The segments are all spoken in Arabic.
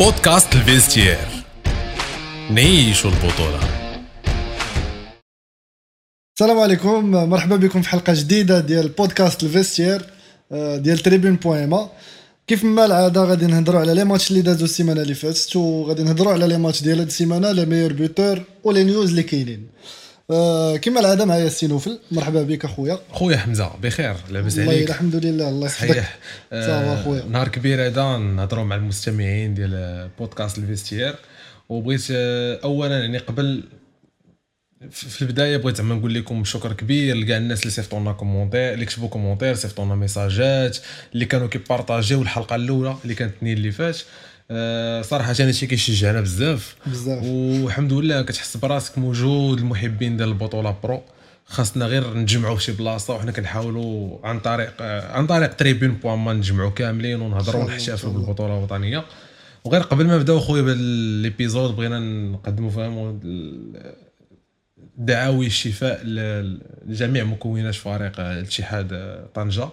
بودكاست L'Vestiaire نعيشوا البطولة السلام عليكم مرحبا بكم في حلقه جديده ديال بودكاست L'Vestiaire ديال Tribune.ma كيف ما العاده غادي نهضروا على les matchs اللي دازو السيمانه اللي فاتت وغادي نهضروا على les matchs ديال هاد السيمانه les meilleurs buteurs و les news اللي كاينين آه، كما العادة معايا السي نوفل. مرحبا بك أخويا. خويا حمزة بخير لاباس والله عليك. الحمد لله الله يحفظك. صحيح. ça va خويا. نهار كبير هذا نهضروا مع المستمعين ديال بودكاست L'Vestiaire وبغيت آه، اولا يعني قبل في البداية بغيت زعما نقول لكم شكر كبير لكاع الناس اللي صيفطوا لنا commentaires اللي كتبوا commentaires صيفطوا لنا ميساجات اللي كانوا كيبارطاجيو الحلقة الأولى اللي كانت الاثنين اللي فات آه، صراحة أنا هادشي كيشجعنا بزاف. بزاف. والحمد لله كتحس براسك موجود المحبين ديال البطولة pro. خاصنا غير نتجمعوا في شي بلاصة وحنا كنحاولوا عن طريق آه، عن طريق Tribune point ma نجمعوا كاملين ونهضروا ونحتفلوا. بالبطولة الوطنية. وغير قبل ما نبداو خويا بهذا l'épisode بغينا نقدموا فهم دعاوي الشفاء لجميع مكونات فريق الاتحاد طنجة.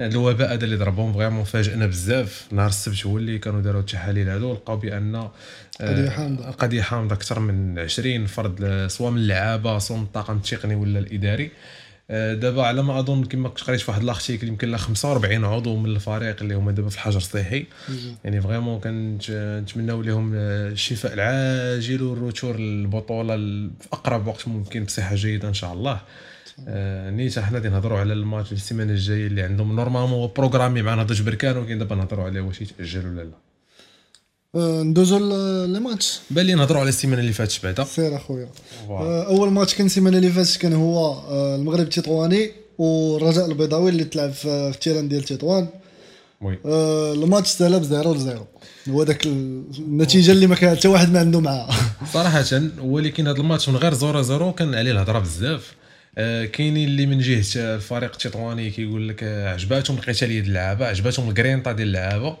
الوباء هذا اللي ضربهم vraiment فاجئنا بزاف. نهار السبت هو اللي كانوا داروا التحاليل هذو. لقاو بأن آه، قضية حامضة. قضية حامضة أكثر من 20 فرد ل- سواء من اللعابة سواء من الطاقم التقني ولا الإداري. آه، دابا على ما أظن كما كنت قريت في واحد ال article يمكن لا 45 عضو من الفريق اللي هما دابا في الحجر الصحي. يعني vraiment كنتمناو لهم الشفاء العاجل والرجوع للبطولة في اقرب وقت ممكن بصحة جيدة إن شاء الله. آه، نيت حنا غادي نهضروا على الماتش السيمانة الجاية اللي عندهم normalement programmé مع نهضه بركان ولكن دابا نهضروا عليه واش يتأجل ولا لا. آه، ندوزو ل- les matchs. بان لي نهضروا على السيمانة اللي فاتت بعدا. سير أخويا. آه، أول ماتش كان السيمانة اللي فاتت كان هو آه، المغرب التطواني والرجاء البيضاوي اللي تلعب في ال terrain ديال تطوان oui. آه، الماتش سالب 0 ل 0 هو ال- النتيجة اللي ما كان حتى واحد ما عنده معاها صراحة ولكن هذا الماتش من غير zéro zéro كان عليه الهضرة بزاف. آه، كاينين اللي من جهة الفريق التطواني كيقول لك آه، عجباتهم القتاليه ديال اللعابة عجباتهم الكرينطا ديال اللعابة.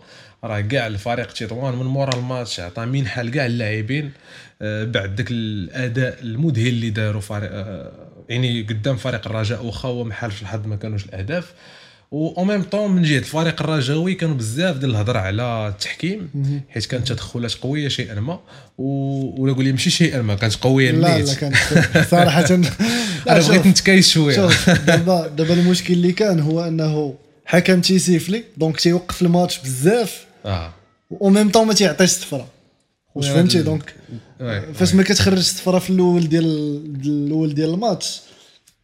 راه كاع الفريق تطوان من مورا الماتش عطى منحه لكاع اللاعبين آه، بعد ذاك الأداء المذهل اللي داروا فريق آه، يعني قدام فريق الرجاء واخا هو محال في الحظ ما كانوش الأهداف. و même temps من جهة الفريق الرجاوي كانوا بزاف ديال الهضرة على التحكيم حيت كانت تدخلات قوية شيئا ما ولا قول لي ماشي شيئا ما كانت قوية لا لا كان صراحة أنا. بغيت نتكايس شوية. دابا دابا المشكل اللي كان هو أنه حكم تيسيفلي donc تيوقف الماتش بزاف. آه. و même temps ما تيعطيش الصفرة واش فهمتي؟ donc فاش ما كتخرج الصفرة في الأول ديال الأول ديال الماتش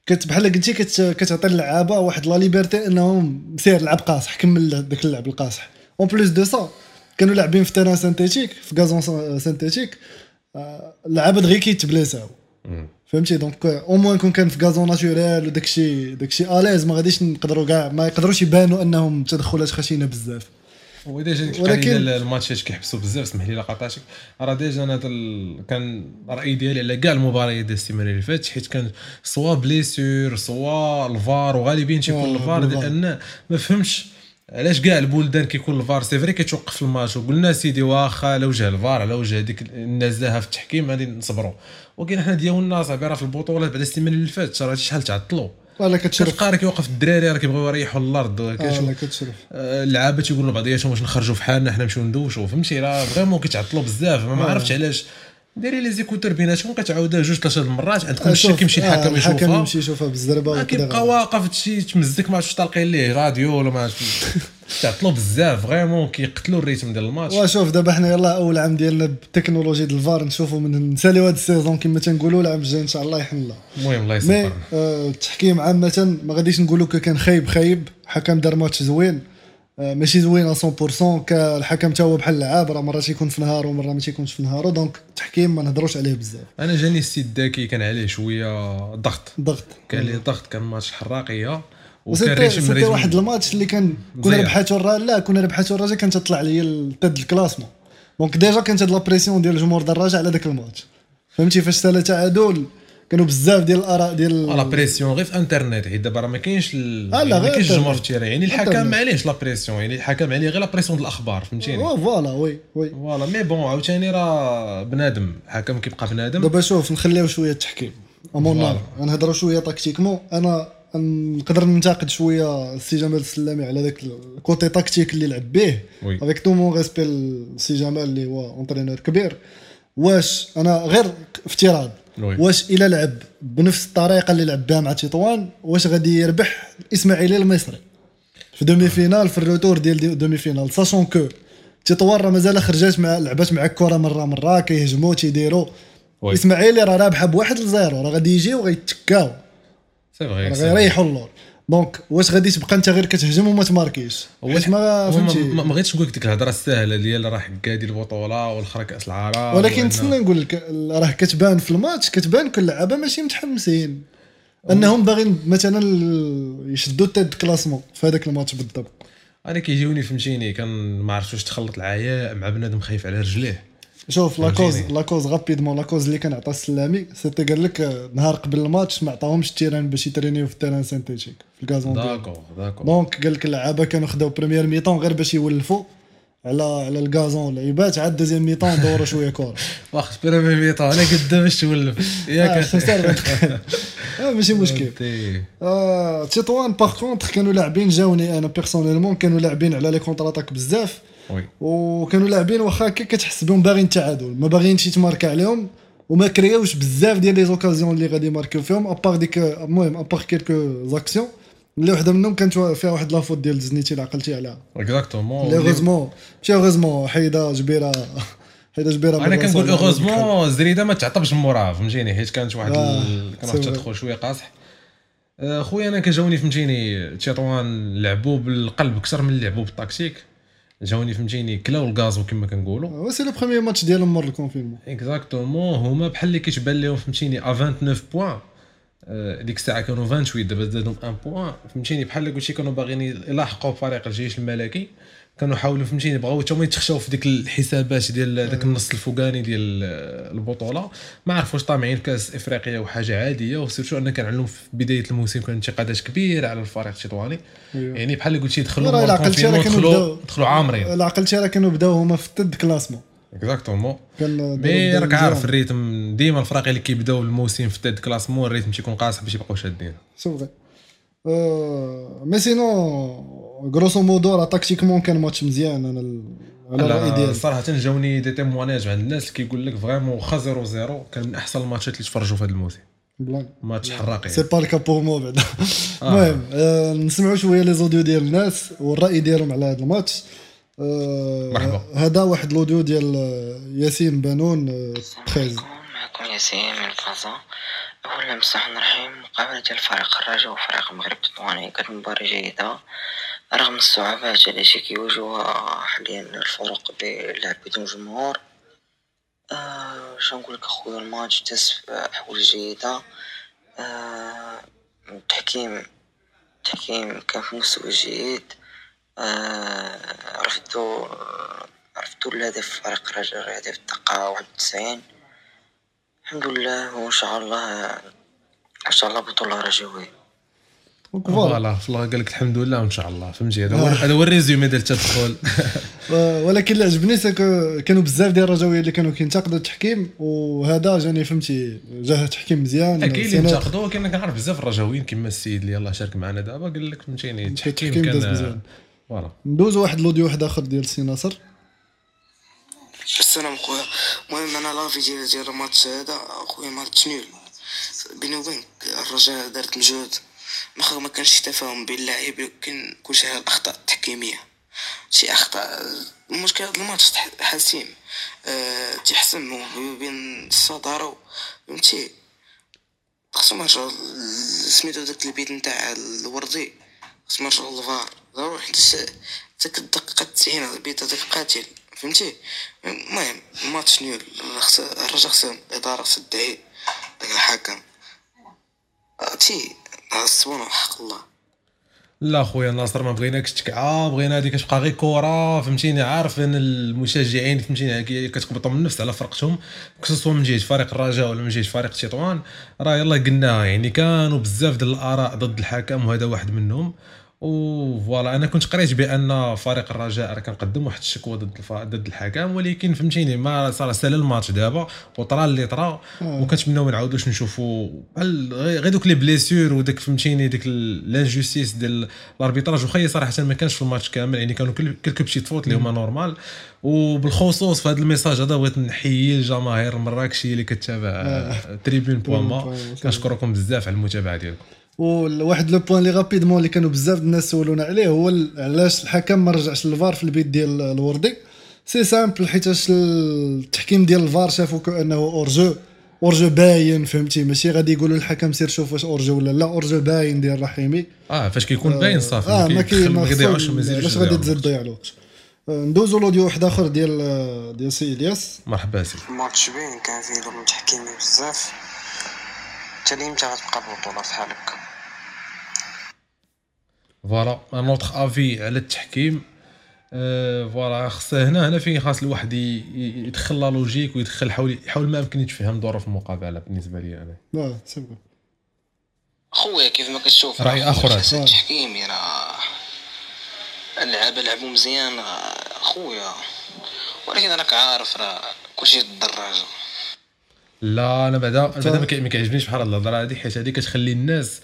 كت بحال قلتي كت كتعطي اللعابة واحد la liberté إنهم سير لعب قاصح كمل داك اللعب القاصح. en plus de ça كانوا لاعبين في terrain synthétique في gazon synthétique اللعابه دغيا كيتبليساو مم. فهمتي؟ donc au moins كون كان في gazon naturel وداكشي داكشي à l'aise ما غاديش نقدروا كاع ما يقدروش يبانوا إنهم تدخلات خشينه بزاف. و déjà ديك ولكن- الماتشات كيحبسوا بزاف اسمح لي لا قاطعتك راه déjà أنا ال- كان الراي ديالي على كاع المباريات ديال السيمانة اللي فاتت حيت كان soit blessure soit الفار وغالبيا تيكون الفار. لأن ما فهمتش علاش كاع البلدان كيكون الفار. c'est vrai كتوقف الماتش وقلنا سيدي واخا على وجه الفار على وجه ديك النزاهه في التحكيم غادي نصبروا. ولكن حنا ديالنا صاحبي راه في البطولات بعد السيمانة اللي فاتت راه شحال تعطلوا. ولا كتشرف. كتلقى راه كيوقف الدراري راه كيبغيو يريحوا الأرض آه، لا كتشرف. آه، اللعابه تيقولوا لبعضياتهم واش نخرجوا في حالنا حنا نمشيو ندوشوا فهمتي؟ راه vraiment كيتعطلوا بزاف. ما عرفتش علاش. ديري les écouteurs بيناتهم كتعاودها جوج ثلاثة المرات عندكم آه، الشيء شوف، كيمشي آه، الحكم الحكم يشوفها يمشي يشوفها بالزربه وكذا. كيبقى واقف شي تمزك ما عرفتش طالقين ليه راديو ولا ما عرفتش. تعطلوا بزاف vraiment كيقتلوا ال rythme ديال الماتش. وشوف دابا حنا يلاه أول عام ديالنا بالتكنولوجيا ديال الفار نشوفوا من نساليو هاد ال saison كما تنقولوا العام الجاي إن شاء الله يحن الله. المهم الله mais يسلمك آه، التحكيم عامة ما غاديش نقولوا كان خايب خايب حكم دار ماتش زوين. آه، ماشي زوين 100% كالحكم تا هو بحال اللعاب راه مره تيكون في نهار ومره ما تيكونش في نهارو donc التحكيم ما نهضروش عليه بزاف. أنا جاني السيد داكي كان عليه شوية ضغط. ضغط. كان عليه ضغط كان ماتش حراقية وكان واحد الماتش اللي كان كنا. ربحاتو لا كنا ربحاتو الرجاء كانت تطلع ليا ال tête de classement. donc déjà كانت هاد la pression ديال الجمهور ديال الرجاء على داك الماتش. فهمتي؟ فاش سالا تعادل كانوا بزاف ديال الآراء ديال لا بريسيون غير في انترنت حيت دابا راه ما كاينش. آه، ما كاينش. الجمهور في ال terrain يعني الحكم. ما عليهش la pression يعني الحكم عليه غير la pression ديال الأخبار فهمتيني؟ voilà oui oui. voilà mais bon عاوتاني راه بنادم الحكم كيبقى بنادم. دابا شوف نخليو شوية التحكيم. امون. نهضروا شوية tactiquement أنا نقدر ننتقد شوية السي جمال السلامي على ذاك ال côté tactique اللي لعب به avec tout mon respect السي جمال اللي هو entraîneur كبير. واش أنا غير افتراض. واش إلا لعب بنفس الطريقة اللي لعب بها مع تطوان واش غادي يربح الاسماعيلي المصري؟ في demi-finale في ال retour ديال دي- demi-finale sachant que تطوان راه مازال خرجات مع لعبات مع الكره مرة مرة كيهجموا تيديروا oui. الاسماعيلي راه رابحة بواحد ل zéro راه غادي يجيو وغيتكاو c'est vrai راه c'est vrai. غيريحوا اللور. donc واش غادي تبقى انت غير كتهجم وما تماركيش؟ حيت ما فهمتي؟ ما بغيتش نقول لك ديك الهضرة السهلة ديال راه حكا ديال البطولة والاخرى كأس العرب ولكن نتسنى نقول لك راه كتبان في الماتش كتبان كل اللعابه ماشي متحمسين. أنهم باغيين مثلا يشدوا ال tête de classement في هذاك الماتش بالضبط. أنا كيجيوني فهمتيني كان ما عرفتش واش تخلط العياء مع بنادم خايف على رجليه. شوف لاكوز. لاكوز غابيدمون لاكوز اللي كان عطى السلامي. سيتي قال لك آه، نهار قبل الماتش ما عطاهمش ال terrain باش يترينيو في ال terrain synthétique في ال gazon. d'accord d'accord. donc قال لك اللعابة كانوا خداو première mi-temps غير باش يولفوا على على ال gazon لعيبات عاد deuxième mi-temps دوروا شوية كره واخا première mi-temps أنا قدام باش تولف آه، ياك خسر. آه، ماشي مشكل. انتي. آه، تطوان par contre كانوا لاعبين جاوني أنا personnellement كانوا لاعبين على les contre-attaques بزاف. وكانوا لاعبين واخا كتحس بهم باغيين التعادل ما باغيينش يتماركا عليهم وما كرياوش بزاف ديال les occasions اللي غادي يماركيو فيهم à part ديك المهم à part quelques actions اللي وحدة منهم كانت فيها واحد la faute ديال زنيتي اللي عقلتي عليها. exactement اللي heureusement ماشي heureusement حيدة جبيرة. حيدة جبيرة أنا كنقول. heureusement زريدة ما تعطبش موراها فهمتيني؟ حيت كانت واحد آه، ال- كان واحد. التدخل شوية قاصح. آه، خويا أنا كجاوني فهمتيني؟ تيطوان لعبوا بالقلب أكثر من لعبوا بالتكتيك جاوني فهمتيني كلاو الگازو كما كنقولوا. هو c'est le premier match ديالهم مور ال confinement exactement هما بحال اللي كيتبان لهم فهمتيني ا 29 points ديك الساعة كانوا 28 دابا زادهم 1 point فهمتيني بحال اللي قلتي كانوا باغيين يلاحقوا فريق الجيش الملكي. كانوا حاولوا فهمتيني بغاو حتى هما يتخشاو في ديك الحسابات ديال داك النص الفوقاني ديال البطولة. ما عرفوش طامعين كاس إفريقيا وحاجة عادية و surtout أن كان عندهم في بداية الموسم كان انتقادات كبيرة على الفريق التطواني. أيوه. يعني بحال اللي قلتي دخلوا دخلوا دخلوا عامرين. الا عقلتي راه كانوا بداو هما في ال tête de classement exactement mais راك عارف. ال rythme. ديما الفرق اللي كيبداو الموسم في ال tête de classement ال rythme تيكون قاصح باش يبقاو شادين. أه، mais sinon grosso modo راه tactiquement كان ماتش مزيان أنا ال- على الرأي لا ديالي. صراحة جاوني des témoignages عند الناس اللي كيقول لك vraiment واخا 0 0 كان من أحسن الماتشات اللي تفرجوا في هذا الموسم. ماتش حراقي. سي با الكا بور مو بعدا. المهم أه، نسمعوا شوية les audios ديال الناس والرأي ديالهم على هذا الماتش. أه، مرحبا. هذا واحد ال audio ديال ياسين بانون السلام 13 عليكم معكم ياسين من أولا الله الرحمن الرحيم مقابلة ديال فريق الرجاء وفريق المغرب التطواني كانت مباراة جيدة. رغم الصعوبات التي كيواجهها حاليا الفرق باللعب بدون جمهور آه شنو نقول لك أخويا الماتش تس أحوال جيدة. آه التحكيم كان في مستوى جيد. آه رفضوا رفضوا الهدف فريق الرجاء الهدف الدقيقة واحد وتسعين. الحمد لله وإن شاء الله إن شاء الله بطولة رجاوية donc voilà الله قال لك الحمد لله وإن شاء الله فهمتي؟ هذا هو هذا هو ال résumé ديال التدخل. ولكن اللي عجبني كانوا بزاف ديال الرجاوية اللي كانوا كينتقدوا التحكيم وهذا جاني فهمتي جاه تحكيم مزيان أكيد اللي. انتقدوا كان كنعرف بزاف الرجاويين كما السيد اللي يلاه شارك معنا دابا قال لك فهمتيني التحكيم كان مزيان. voilà. ندوزو واحد ال audio واحد آخر ديال سي ناصر السلام خويا المهم أنا l'avis ديال ديال الماتش هذا خويا ماتش nul بيني وبينك الرجاء دارت مجهود. مخا ما كانش تفاهم بين اللاعب يمكن كلشي على الأخطاء التحكيمية. شي أخطاء المشكل هذا الماتش حاسم أه تيحسن مو- بين الصدارة فهمتي؟ خصهم يرجعوا سميتو داك البيت نتاع الوردي. خصهم يرجعوا للفار ضروري حيت داك الدقيقة التسعين البيت هذاك قاتل فهمتي؟ المهم الماتش نيول خص- الرجا خصهم الإدارة خصها تدعي داك الحكم عرفتي عصبونا حق الله. لا خويا ناصر ما بغيناكش تكعى بغينا هذيك تبقى غير كره فهمتيني؟ عارف أن المشجعين فهمتيني؟ كي- كتقبطهم النفس على فرقتهم خصوصا من جهة فريق الرجاء ولا من جهة فريق تطوان. راه يلا قلناها يعني كانوا بزاف ديال الآراء ضد الحكم وهذا واحد منهم. و voilà أنا كنت قريت بأن فريق الرجاء راه كنقدم واحد الشكوى ضد الف... ضد الحكم ولكن فهمتيني ما صار سال الماتش دابا وطرا اللي طرا. وكنتمناو ما نعاودوش نشوفوا بحال غير دوك les blessures وداك فهمتيني ديك l'injustice ديال ال arbitrage وخا صراحة ما كانش في الماتش كامل يعني كانوا كلكو بشي fautes اللي هما normal وبالخصوص في هذا الميساج هذا بغيت نحيي الجماهير المراكشيه اللي كتابع. tribune point ma. كنشكركم بزاف على المتابعة ديالكم وواحد le point اللي rapidement اللي كانوا بزاف الناس سولونا عليه هو علاش الحكم ما رجعش الفار في البيت ديال الوردي. c'est simple حيتاش التحكيم ديال الفار شافوا كانه hors-jeu hors-jeu باين فهمتي؟ ماشي غادي يقولوا الحكم سير شوف واش hors-jeu ولا لا. hors-jeu باين ديال رحيمي. آه فاش كيكون باين صافي آه ما كاين ما ما يضيعوش خصو- ما يزيدوش علاش غادي تزيد تضيع الوقت؟ آه، ندوزو l'audio واحد آخر ديال ديال سي إلياس. مرحبا c'est match باين كان فيه ظلم تحكيمي بزاف. حتى لي متى غتبقى البطولة بحال هكا voilà notre avis على التحكيم. voilà خصه هنا هنا فين خاص الواحد يدخل la logique ويدخل يحاول يحاول ما يمكن يتفهم ظروف المقابلة بالنسبة لي أنا. آه c'est bon خويا كيف ما كتشوف آخر. الأساس آه. التحكيمي راه. اللعابة لعبوا مزيان خويا ولكن راك عارف راه كلشي ضد الدراجة لا أنا بعدا بعدا ما كي- ما كيعجبنيش بحال هاد الهضرة هادي حيت هادي كتخلي الناس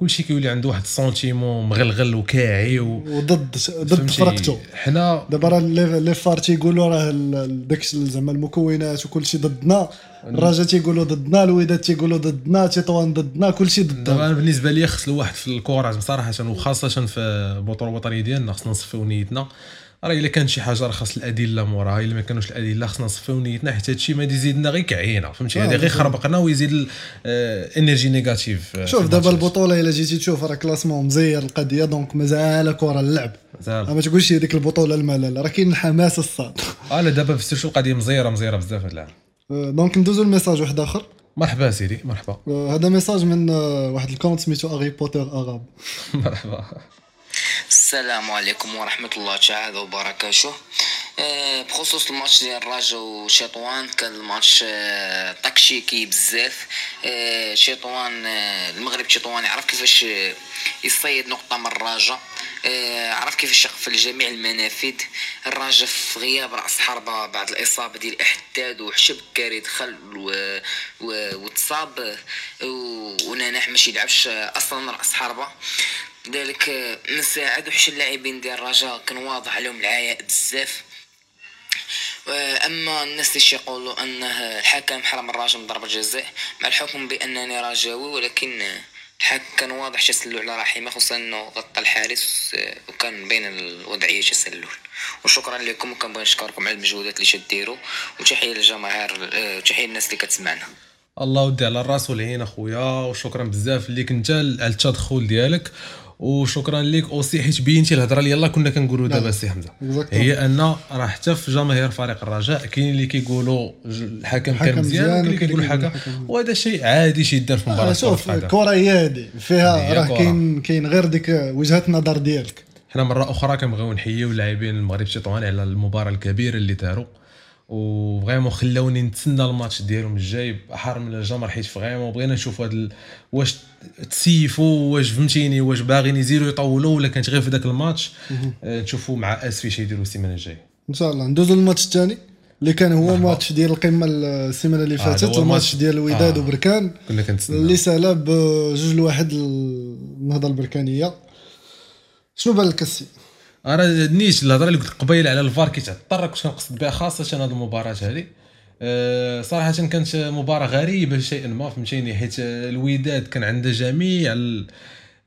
كلشي كيولي عنده واحد ال sentiment مغلغل وكاعي و وضد ضد؟ فرقته حنا دابا راه les VAR تيقولوا راه داك زعما المكونات وكل شيء ضدنا. الرجا تيقولوا ضدنا الوداد تيقولوا ضدنا تطوان ضدنا كل شيء دابا ضدنا أنا بالنسبة لي خص الواحد في ال courage بصراحه وخاصة في البطوله الوطنية ديالنا خصنا نصفيو نيتنا. راه الا كان شي حاجة راه خاص الادله موراها الا ما كانوش الادله خصنا نصفيو نيتنا حيت هادشي ما يزيدنا غير كعينا فهمتي؟ آه، هذا غير بالضبط. خربقنا ويزيد ال énergie négative شوف دابا البطولة إلا جيتي تشوف راه classement مزير القضية donc مازال كرة اللعب. ما تقولش هذيك البطولة الملل راه كاين الحماس الصاد. آه لا دابا في شو القضية مزيرة مزيرة بزاف هاد العام. آه، donc ندوزو ل message واحد آخر. مرحبا سيدي مرحبا. آه، هذا message من آه، واحد ال compte سميتو Harry Potter Arabe مرحبا. السلام عليكم ورحمة الله تعالى وبركاته. آه، بخصوص الماتش ديال الرجا وتيطوان كان الماتش آه، tactique بزاف. آه، تيطوان آه، المغرب تيطوان عرف كيفاش آه، يصيد نقطة من الرجا آه، عرف كيفاش يقفل جميع المنافذ. الرجا في غياب رأس حربة بعد الإصابة ديال إحداد وحشب كاري دخل. وتصاب. آه، و... ونانح ماشي يلعبش آه، أصلا رأس حربة. لذلك آه، نساعد وحش اللاعبين ديال الرجاء كان واضح عليهم العياء بزاف. اما الناس اللي يقولوا أنه الحكم حرم الرجاء من ضربه جزاء مع الحكم بأنني رجاوي ولكن الحكم كان واضح تسلل على رحيمه خصوصا إنه غطى الحارس وكان بين الوضعية تسلل وشكرا لكم وكنبغي نشكركم على المجهودات اللي شديروا وتحية للجماهير وتحية للناس اللي كتسمعنا. الله ودي على الرأس والعين أخويا وشكرا بزاف ليك انت على التدخل ديالك. وشكرا ليك aussi حيت بينتي الهضرة اللي يلاه كنا كنقولوا دابا سي حمزة. هي أن راه حتى في جماهير فريق الرجاء كاين اللي كيقولوا الحكم كان مزيان وكاين اللي اللي الحكم وهذا شيء عادي شي يدار في مباراة آه، شوف. الكره هي هذه فيها راه. كاين كاين غير ديك وجهة النظر ديالك حنا مرة أخرى كنبغيو نحييو اللاعبين المغرب تطوان على المباراة الكبيرة اللي داروا و vraiment خلاوني نتسنى الماتش ديالهم الجاي بحر من الجمر حيت vraiment بغينا نشوف هاد ال... واش تسيفوا واش فهمتيني واش باغيين يزيدوا يطولوا ولا كانت غير في ذاك الماتش. آه، نشوفوا مع اسفي شي يديروا السيمانة الجاية. إن شاء الله. ندوزو للماتش الثاني اللي كان هو ماتش ديال القمة السيمانة اللي آه، فاتت ال match ال match. ديال الوداد آه. وبركان. كنا كنتسنى اللي سالا بجوج لواحد النهضة البركانية. شنو بان لك السي أنا نيت الهضرة اللي قلت قبيلة على الفار كيتعطر كنت كنقصد بها خاصة هذه المباراة هذه أه صراحة كانت مباراة غريبة شيئا ما فهمتيني حيت الوداد كان عنده جميع ال...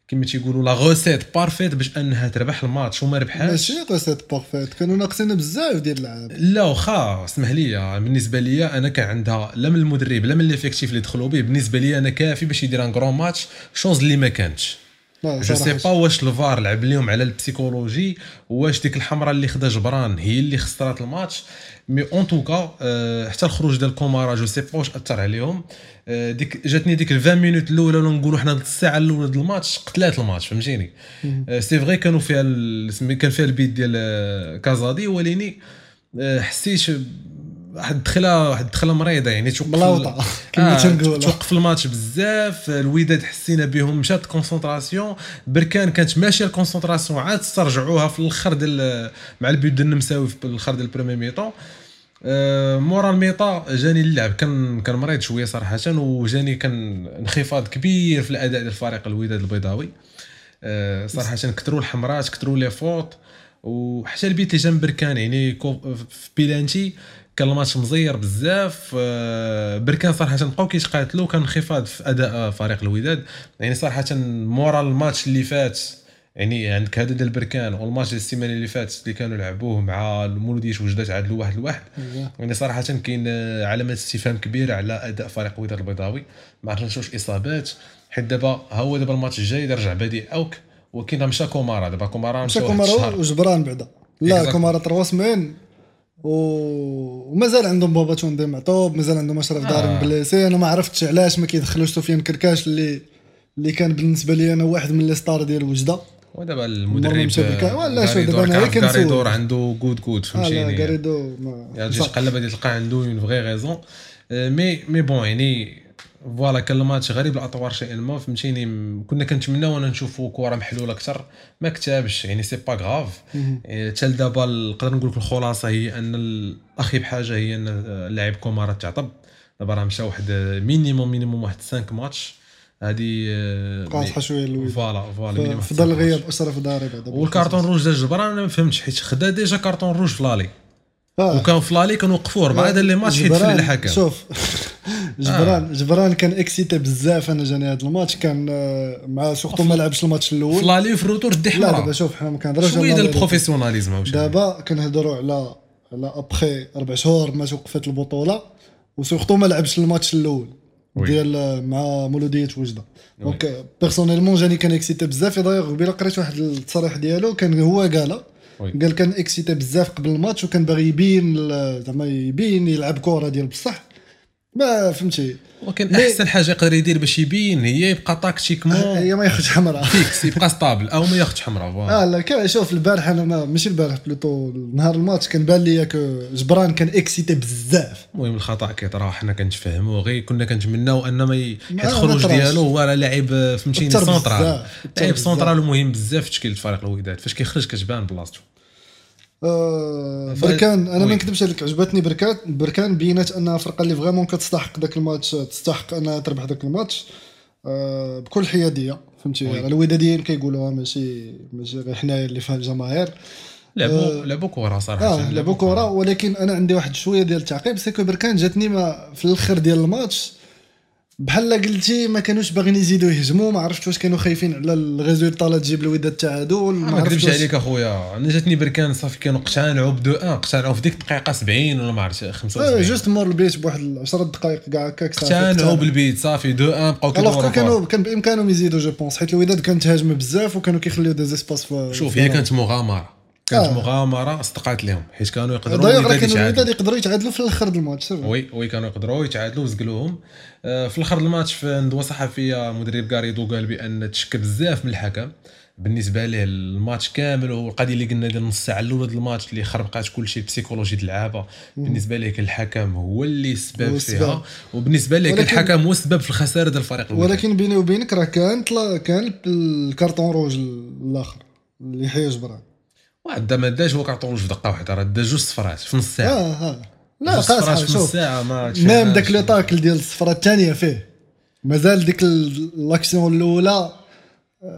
كما تيقولوا la recette parfaite باش أنها تربح الماتش وما ربحهاش. ماشي قصه parfaite كانوا ناقصين بزاف ديال اللعاب لا واخا اسمح لي بالنسبة لي أنا كان عندها لا من المدرب لا من l'effectif اللي دخلوا به بالنسبة لي أنا كافي باش يدير ان كرون ماتش chose اللي ما كانتش je sais. pas واش الفار لعب لهم على ال psychologie واش ديك الحمراء اللي خدا جبران هي اللي خسرات ال match. mais en tout cas آه، حتى الخروج ديال كومارا je sais pas واش أثر عليهم. آه، ديك جاتني ديك ال 20 minutes الأولى ولا نقولوا حنا الساعة الأولى ديال الماتش قتلات الماتش فهمتيني؟ آه، c'est vrai كانوا فيها كان فيها البيت ديال آه، كازادي وليني آه، حسيت واحد الدخله واحد الدخله مريضة يعني توقف بلاوطة، كما تنقولوا. توقف الماتش بزاف الوداد حسينا بهم مشات concentration بركان كانت ماشية ال concentration عاد استرجعوها في الآخر ديال مع البيت ديال النمساوي في الآخر ديال ال première mi-temps آه، مورا ال mi-temps جاني اللعب كان كان مريض شوية صراحة وجاني كان انخفاض كبير في الأداء ديال الفريق الوداد البيضاوي. آه، صراحة كثروا الحمرات كثروا les fautes وحتى البيت اللي جنب بركان يعني في بيلانتي كان الماتش مزير بزاف آه، بركان صراحة بقاو كيتقاتلوا كان انخفاض في أداء فريق الوداد. يعني صراحة مورا الماتش اللي فات يعني عندك هذا ديال بركان والماتش ديال السيمانة اللي فاتت اللي كانوا لعبوه مع المولوديش وجده تعادلوا واحد لواحد يعني صراحة كاين علامات استفهام كبيرة على أداء فريق الوداد البيضاوي. ما عرفتش واش إصابات حيت دابا هو دابا الماتش الجاي رجع Badi Aouk ولكن مشى كومارا. دابا كومارا مشى كومارا وجبران بعدا. لا Exactly. كومارا تروا سمين و... ومازال عندهم بابا توندي معطوب مازال عندهم أشرف آه. داري بليسي أنا ما عرفتش علاش ما كيدخلوش سفيان كركاش اللي اللي كان بالنسبة لي أنا واحد من لي ستار ديال وجدة ودابا المدرب بركان. ولا شو دابا كعرف غير كنسول. غاريدور عنده آه لا فهمتيني غاريدو ما يعني تجي. تقلب غادي تلقى عنده اون فغي غيزون مي مي بون يعني فوالا كان الماتش غريب الأطوار شيئا ما فهمتيني كنا كنتمناو ان نشوفوا كره محلولة أكثر. ما كتابش يعني c'est pas grave حتى دابا نقدر نقول لك الخلاصة هي أن أخيب حاجة هي أن اللاعب كومارا تعطب. دابا راه مشى واحد minimum minimum واحد 5 ماتش. هذه قاصحة شوية الوداد voilà voilà في 5 غياب ماتش. اشرف ضاري بعدا وال carton rouge ديال جبران أنا ما فهمتش حيت خدا déjà carton rouge في l'aller. آه. وكان في l'aller كنوقفوه اربعه ديال les matchs حيت في الحكم. شوف. جبران جبران كان excité بزاف أنا جاني هذا الماتش كان آه، مع surtout ما لعبش الماتش في الأول. l'aller وفي ال retour déjà دابا حمراء شوف حنا ما كنهضروش شوية على ديال ال professionnalisme دابا كنهضروا على على أبخي أربع شهور ما توقفت البطولة و surtout ما لعبش الماتش الأول. ديال آه، مع مولودية وجدة. donc personnellement جاني كان excité بزاف دايوغ قبيلة قريت واحد التصريح ديالو كان هو قالها. قال كان excité بزاف قبل الماتش وكان باغي يبين زعما يبين يلعب كرة ديال بصح. ما فهمتي. ولكن أحسن حاجة يقدر يدير باش يبين هي يبقى tactiquement هي ما ياخذش حمراء. fixe يبقى stable أو ما ياخذش حمراء voilà. آه لا كان شوف البارح أنا ما ماشي البارح plutôt نهار الماتش كان بان لي جبران كان excité بزاف. المهم الخطأ كيطرا حنا كنتفاهموا غير كنا كنتمناو أن ما ي- حيت الخروج. ديالو هو راه لاعب فهمتيني سونترال لاعب. سونترال مهم بزاف في تشكيلة فريق الوداد. فاش كيخرج كتبان بلاصتو. آه بركان أنا. ما نكذبش عليك عجبتني بركان بركان بينات انها فرقة اللي vraiment كتستحق ذاك الماتش تستحق انها تربح ذاك الماتش آه بكل حيادية فهمتي. الوداديين كيقولوها ماشي ماشي غير حنايا اللي فيها الجماهير. لعبوا لعبوا كره صراحة. آه لعبوا كره ولكن أنا عندي واحد شوية ديال التعقيب c'est que بركان جاتني ما في الأخر ديال الماتش بحال قلتي ما كانوش باغيين يزيدوا يهجموا ما عرفتش واش كانوا خايفين على ال résultat لا تجيب الوداد التعادل ما عرفتش نكذبش عليك أخويا أنا جاتني بركان صافي كانوا اقتنعوا ب 2 1 اقتنعوا في ديك الدقيقه 70 ولا ما عرفتش آه 75 juste مور البيت بواحد 10 دقائق كاع هكاك اقتنعوا. بالبيت صافي 2 1 بقاو كيدوروا كانوا كانوا كان بإمكانهم يزيدوا je pense حيت الوداد كانت تهاجم بزاف وكانوا كيخليو des espaces شوف هي. كانت مغامرة كانت آه. مغامرة صدقات لهم حيت كانوا يقدروا دايوغ كانوا يتعادلوا الوداد يقدروا يتعادلوا في الآخر ال match. oui oui كانوا يقدروا يتعادلوا وزقلوهم. آه، في الآخر الماتش في ندوه صحفيه مدرب غاريدو قال بأن تشكى بزاف من الحكم. بالنسبة ليه الماتش كامل والقضية اللي قلنا ديال نص ساعة الأولى ديال الماتش اللي خربقات كل شيء بسيكولوجي ديال اللعابة. بالنسبة ليه كان الحكم هو اللي السبب. فيها. وبالنسبة ليه الحكم هو السبب في الخسارة ديال الفريق الوداد. ولكن بيني وبينك راه كان طلا كان الكارطون روج الآخر اللي حيا جبران واحد ما داش هو كارطون في دقه واحدة راه دا جوج صفرات في نص ساعة. آه آه. لا نص شوف. ما ميم. داك لو تاكل ديال الصفرة الثانية فيه. مازال ديك l'action الأولى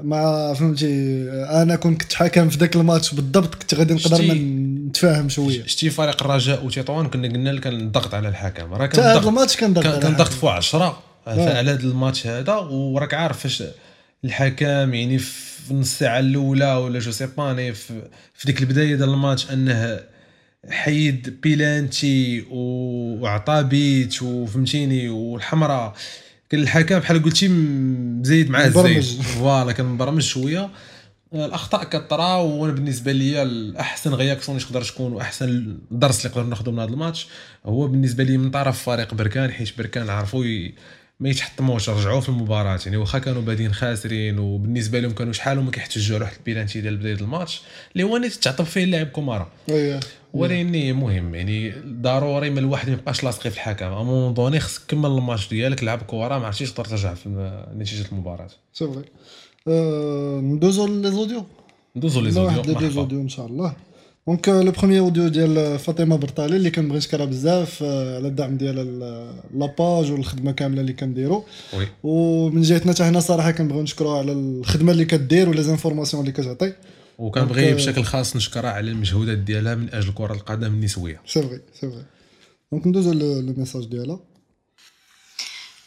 مع فهمتي أنا كنت كنت حكم في ذاك الماتش بالضبط كنت غادي نقدر ما نتفاهم شوية. شتي فريق الرجاء وتطوان كنا قلنا لك الضغط على الحكم. راه كان هذا الماتش كان ضغط كان ضغط. فوق 10 على هذا الماتش هذا وراك عارف فاش الحكم يعني في نص الساعة الأولى ولا je sais pas يعني في, في ديك البداية ديال الماتش أنه حيد بيلانتي وعطى بيت وفهمتيني والحمراء كان الحكم بحال قلتي م- زايد معاه. الزيت voilà كان مبرمج شوية الأخطاء كطرا وأنا بالنسبة لي الأحسن réaction اللي تقدر تكون وأحسن درس اللي نقدر ناخذه من هذا الماتش هو بالنسبة لي من طرف فريق بركان حيت بركان عرفوا. ما يتحطموش رجعوا في المباراة. يعني واخا كانوا بادين خاسرين وبالنسبة لهم كانوا شحال هما كيحتجوا على واحد البيلانتي ديال بداية الماتش اللي هو نيت تعطب فيه اللاعب كومارا. أيه. ولكن مهم يعني ضروري ما الواحد ما يبقاش لاصق في الحكم. à un moment donné خصك تكمل الماتش ديالك لعب كره ما عرفتيش تقدر ترجع في نتيجة المباراة. c'est vrai ندوزو les audios ندوزو لي واحد audio les audios إن شاء الله. donc le premier audio ديال فاطمه برطالي اللي كنبغي نشكرها بزاف على الدعم ديالها la page والخدمه كامله اللي كنديرو oui ومن جهتنا حتى حنا صراحة كنبغيو نشكروها على الخدمه اللي كدير ولا زانفورماسيون اللي كتعطي وكنبغي بشكل خاص نشكرها على المجهودات ديالها من أجل كره القدم النسويه c'est vrai c'est vrai donc ندوزو le message ديالها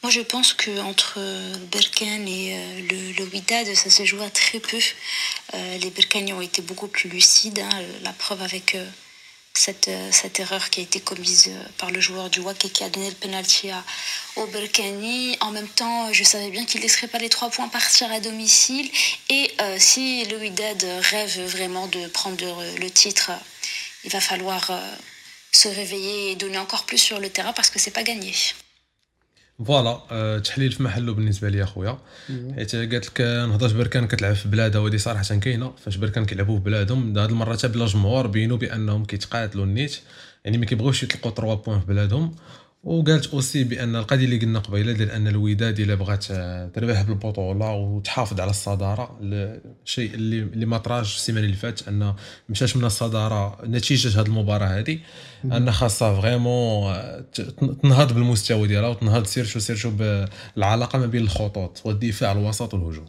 Moi, je pense que entre euh, Berkane et euh, le, le Wydad, ça se joue à très peu. Euh, les Berkane ont été beaucoup plus lucides. hein, la preuve avec cette, cette erreur qui a été commise par le joueur du WAC et qui a donné le penalty à, au Berkane. En même temps, je savais bien qu'il ne laisserait pas les trois points partir à domicile. Et si le Wydad rêve vraiment de prendre le, titre, il va falloir se réveiller et donner encore plus sur le terrain parce que c'est pas gagné. voilà آه، تحليل في محله بالنسبة لي اخويا حيت قالت لك نهضرش بركان كتلعب في بلادها وهذه صراحة كاينة. فاش بركان كيلعبوا في بلادهم هذه المرة حتى بلا جمهور بينوا بأنهم كيتقاتلوا نيت. يعني ما كيبغيوش يطلقوا 3 points في بلادهم. وقالت aussi بأن القضية اللي قلنا قبيلة ديال أن الوداد إلا بغات آه، تربح بالبطولة وتحافظ على الصدارة الشيء اللي اللي ما طراش السيمانة اللي فاتت أن مشاش من الصدارة نتيجة هذه المباراة هذه ان خاصها vraiment تنهض بالمستوى ديالها وتنهض surtout surtout بالعلاقة ما بين الخطوط والدفاع الوسط والهجوم.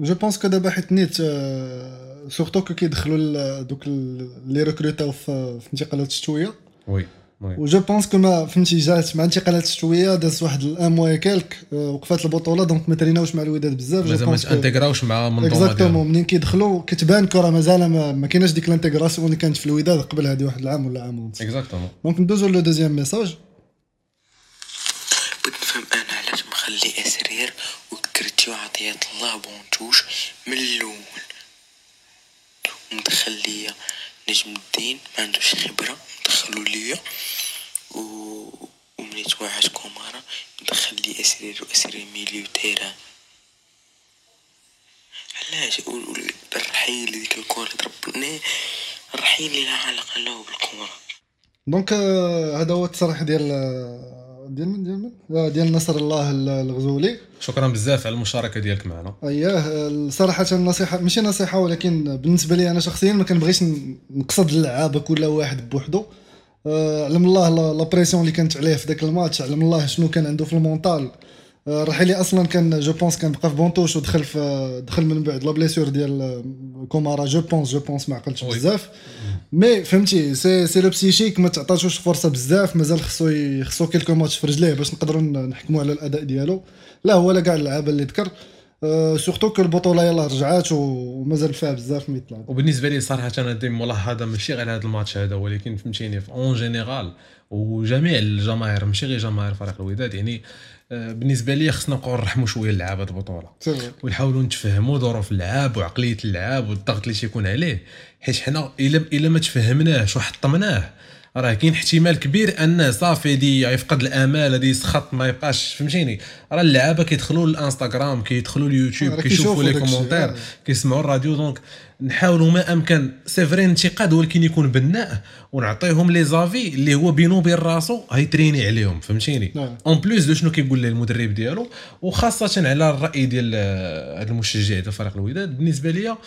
je pense que دابا حيت نيت آه، surtout que كيدخلوا دوك ال- اللي recrutاو في في انتقالات الشتويه oui oui. و je pense que ما فهمتي جات مع انتقالات الشتويه دازت واحد الان mois quelque آه، وقفات البطولة donc ما تريناوش مع الوداد بزاف جو مازال ما تانتيغراوش مع المنظومه exactement منين كيدخلوا كتبان كرة مازال ما, ما كايناش ديك ال intégration اللي كانت في الوداد قبل هذه واحد العام ولا عام ونص. exactement donc ندوزو le deuxième message. بغيت نفهم أنا علاش مخلي أسرير وكرتي وعطيات الله banc touche من الأول. ومدخل ليا نجم الدين ما عندوش خبرة مدخلو ليا. و ومنيت واحد كومارا مدخل لي اسرير واسرير milieu terrain علاش؟ و- و- الرحيل ديك الكورة ضربني الرحيل اللي لا علاقة له بالكورة donc آه، هذا هو التصريح ديال آه، ديال من ديال من ديال نصر الله ال- الغزولي. شكرا بزاف على المشاركة ديالك معنا. اييه صراحة النصيحه ماشي نصيحة ولكن بالنسبة لي أنا شخصيا ما كنبغيش نقصد اللعابه كل واحد بوحدو. آه، علم الله la- la pression اللي كانت عليه في ذاك الماتش علم الله شنو كان عنده في ال mental الرحيلي أصلا كان je pense كان بقى في banc touche ودخل في دخل من بعد la blessure ديال كومارا je pense je pense ما عقلتش. بزاف. mais فهمتي c'est c'est le psychique ما تعطاتوش فرصة بزاف مازال خصو خصو quelques matchs في رجليه باش نقدروا نحكموا على الأداء ديالو. لا هو لا كاع اللعابه اللي ذكر أه surtout que البطوله يلاه رجعات ومازال فيها بزاف ما يتلعب وبالنسبة لي صراحة أنا دي ملاحظة ماشي غير هذا الماتش هذا ولكن فهمتيني في en général وجميع الجماهير ماشي غير جماهير فريق الوداد يعني بالنسبة لي خصنا نبقاو نرحموا شوية اللعابه البطولة. ونحاولوا نتفهموا ظروف اللعاب وعقلية اللعاب والضغط اللي تيكون عليه حيت حنا الا إلا ما تفهمناهش وحطمناه راه كاين احتمال كبير أن صافي دي يفقد الأمال هذه يسخط ما يبقاش فهمتيني راه اللعابة كيدخلوا للإنستغرام كيدخلوا اليوتيوب كيشوفوا les commentaires آه. كيسمعوا الراديو donc نحاولوا ما أمكن c'est vrai انتقاد ولكن يكون بناء. ونعطيهم les avis اللي هو بينو وبين راسو غيتريني عليهم فهمتيني. en plus de شنو كيقول ليه المدرب ديالو وخاصة على الرأي ديال آه، هذا المشجع ديال فريق الوداد. بالنسبة ليا آه،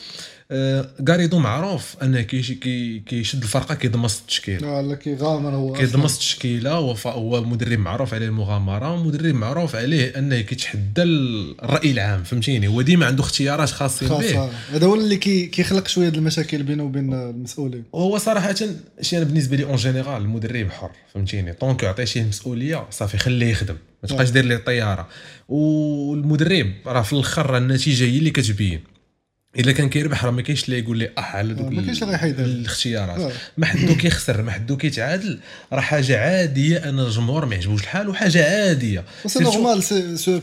غاريدو معروف أنه كي- كيشد الفرقة كيضمس التشكيل آه، لا كيغامر هو. كيضمس التشكيلة هو هو مدرب معروف عليه المغامرة ومدرب معروف عليه أنه كيتحدى الرأي العام فهمتيني؟ هو ديما عنده اختيارات خاصين به. هذا هو اللي كي كيخلق شوية المشاكل بينه وبين المسؤولين. وهو صراحة شي أنا بالنسبة لي en général المدرب حر فهمتيني؟ tant que يعطيه شي مسؤولية صافي خليه يخدم. ما تبقاش دير ليه الطياره والمدرب راه في الأخر النتيجة هي اللي كتبين. إلا كان كيربح راه ما كاينش اللي يقول لي آه على دوك آه، ما كاينش اللي يحيد. الاختيارات. آه. ما حدو كيخسر ما حدو كيتعادل. راه حاجة عادية أن الجمهور ما يعجبوش الحال وحاجة عادية. surtout- normal سي سو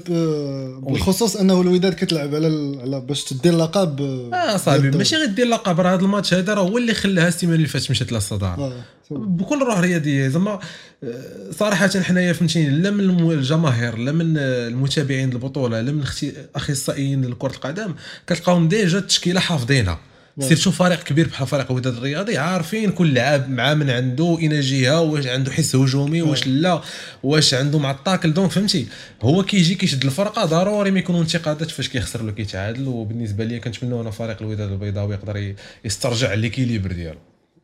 بالخصوص أنه الوداد كتلعب على ال- على باش تدي اللقب آه صاحبي ماشي غير دير لقب راه هذا الماتش هذا راه هو اللي خلاها السيمانة اللي فاتت مشات للصدارة. آه، بكل روح رياضيه زعما آه، صراحة حنايا فهمتيني لا من الجماهير لا من المتابعين البطوله لا من الاخصائيين لكرة القدم كتلقاهم déjà التشكيلة حافظينها. surtout فريق كبير بحال فريق الوداد الرياضي عارفين كل لاعب مع من عنده اين جهه واش عنده حس هجومي واش لا واش عنده مع ال tacle donc فهمتي هو كيجي كيشد الفرقة ضروري ما يكونوا انتقادات فاش كيخسر ولا كيتعادل. وبالنسبة لي كنتمنى أنا فريق الوداد البيضاوي يقدر يسترجع l'équilibre ديالو.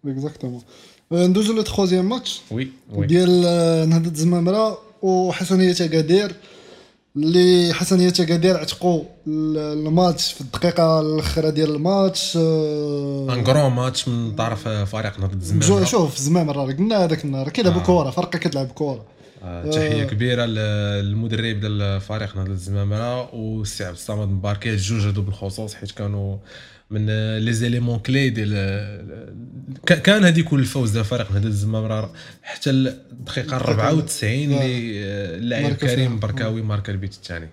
exactement ندوزو le troisième match oui oui ديال نهضة الزمامرة وحسنية أكادير اللي حسنية أكادير عتقوا ال- الماتش في الدقيقة الأخيرة ديال الماتش un grand match من طرف فريق نهضة الزمامرة شوف زمامرة راه قلنا هذاك النهار كيلعبوا آه. كورة فرقة كتلعب كورة آه، تحيه كبيره للمدرب ديال الفريق نهضة الزمامره والسي عبد الصمد مباركي الجوج هادو بالخصوص حيت كانوا من les éléments clés ديال كان هذيك الفوز ديال فريق نهضة الزمامره حتى الدقيقه 94 اللي آه، اللاعب. كريم بركاوي ماركا البيت الثاني.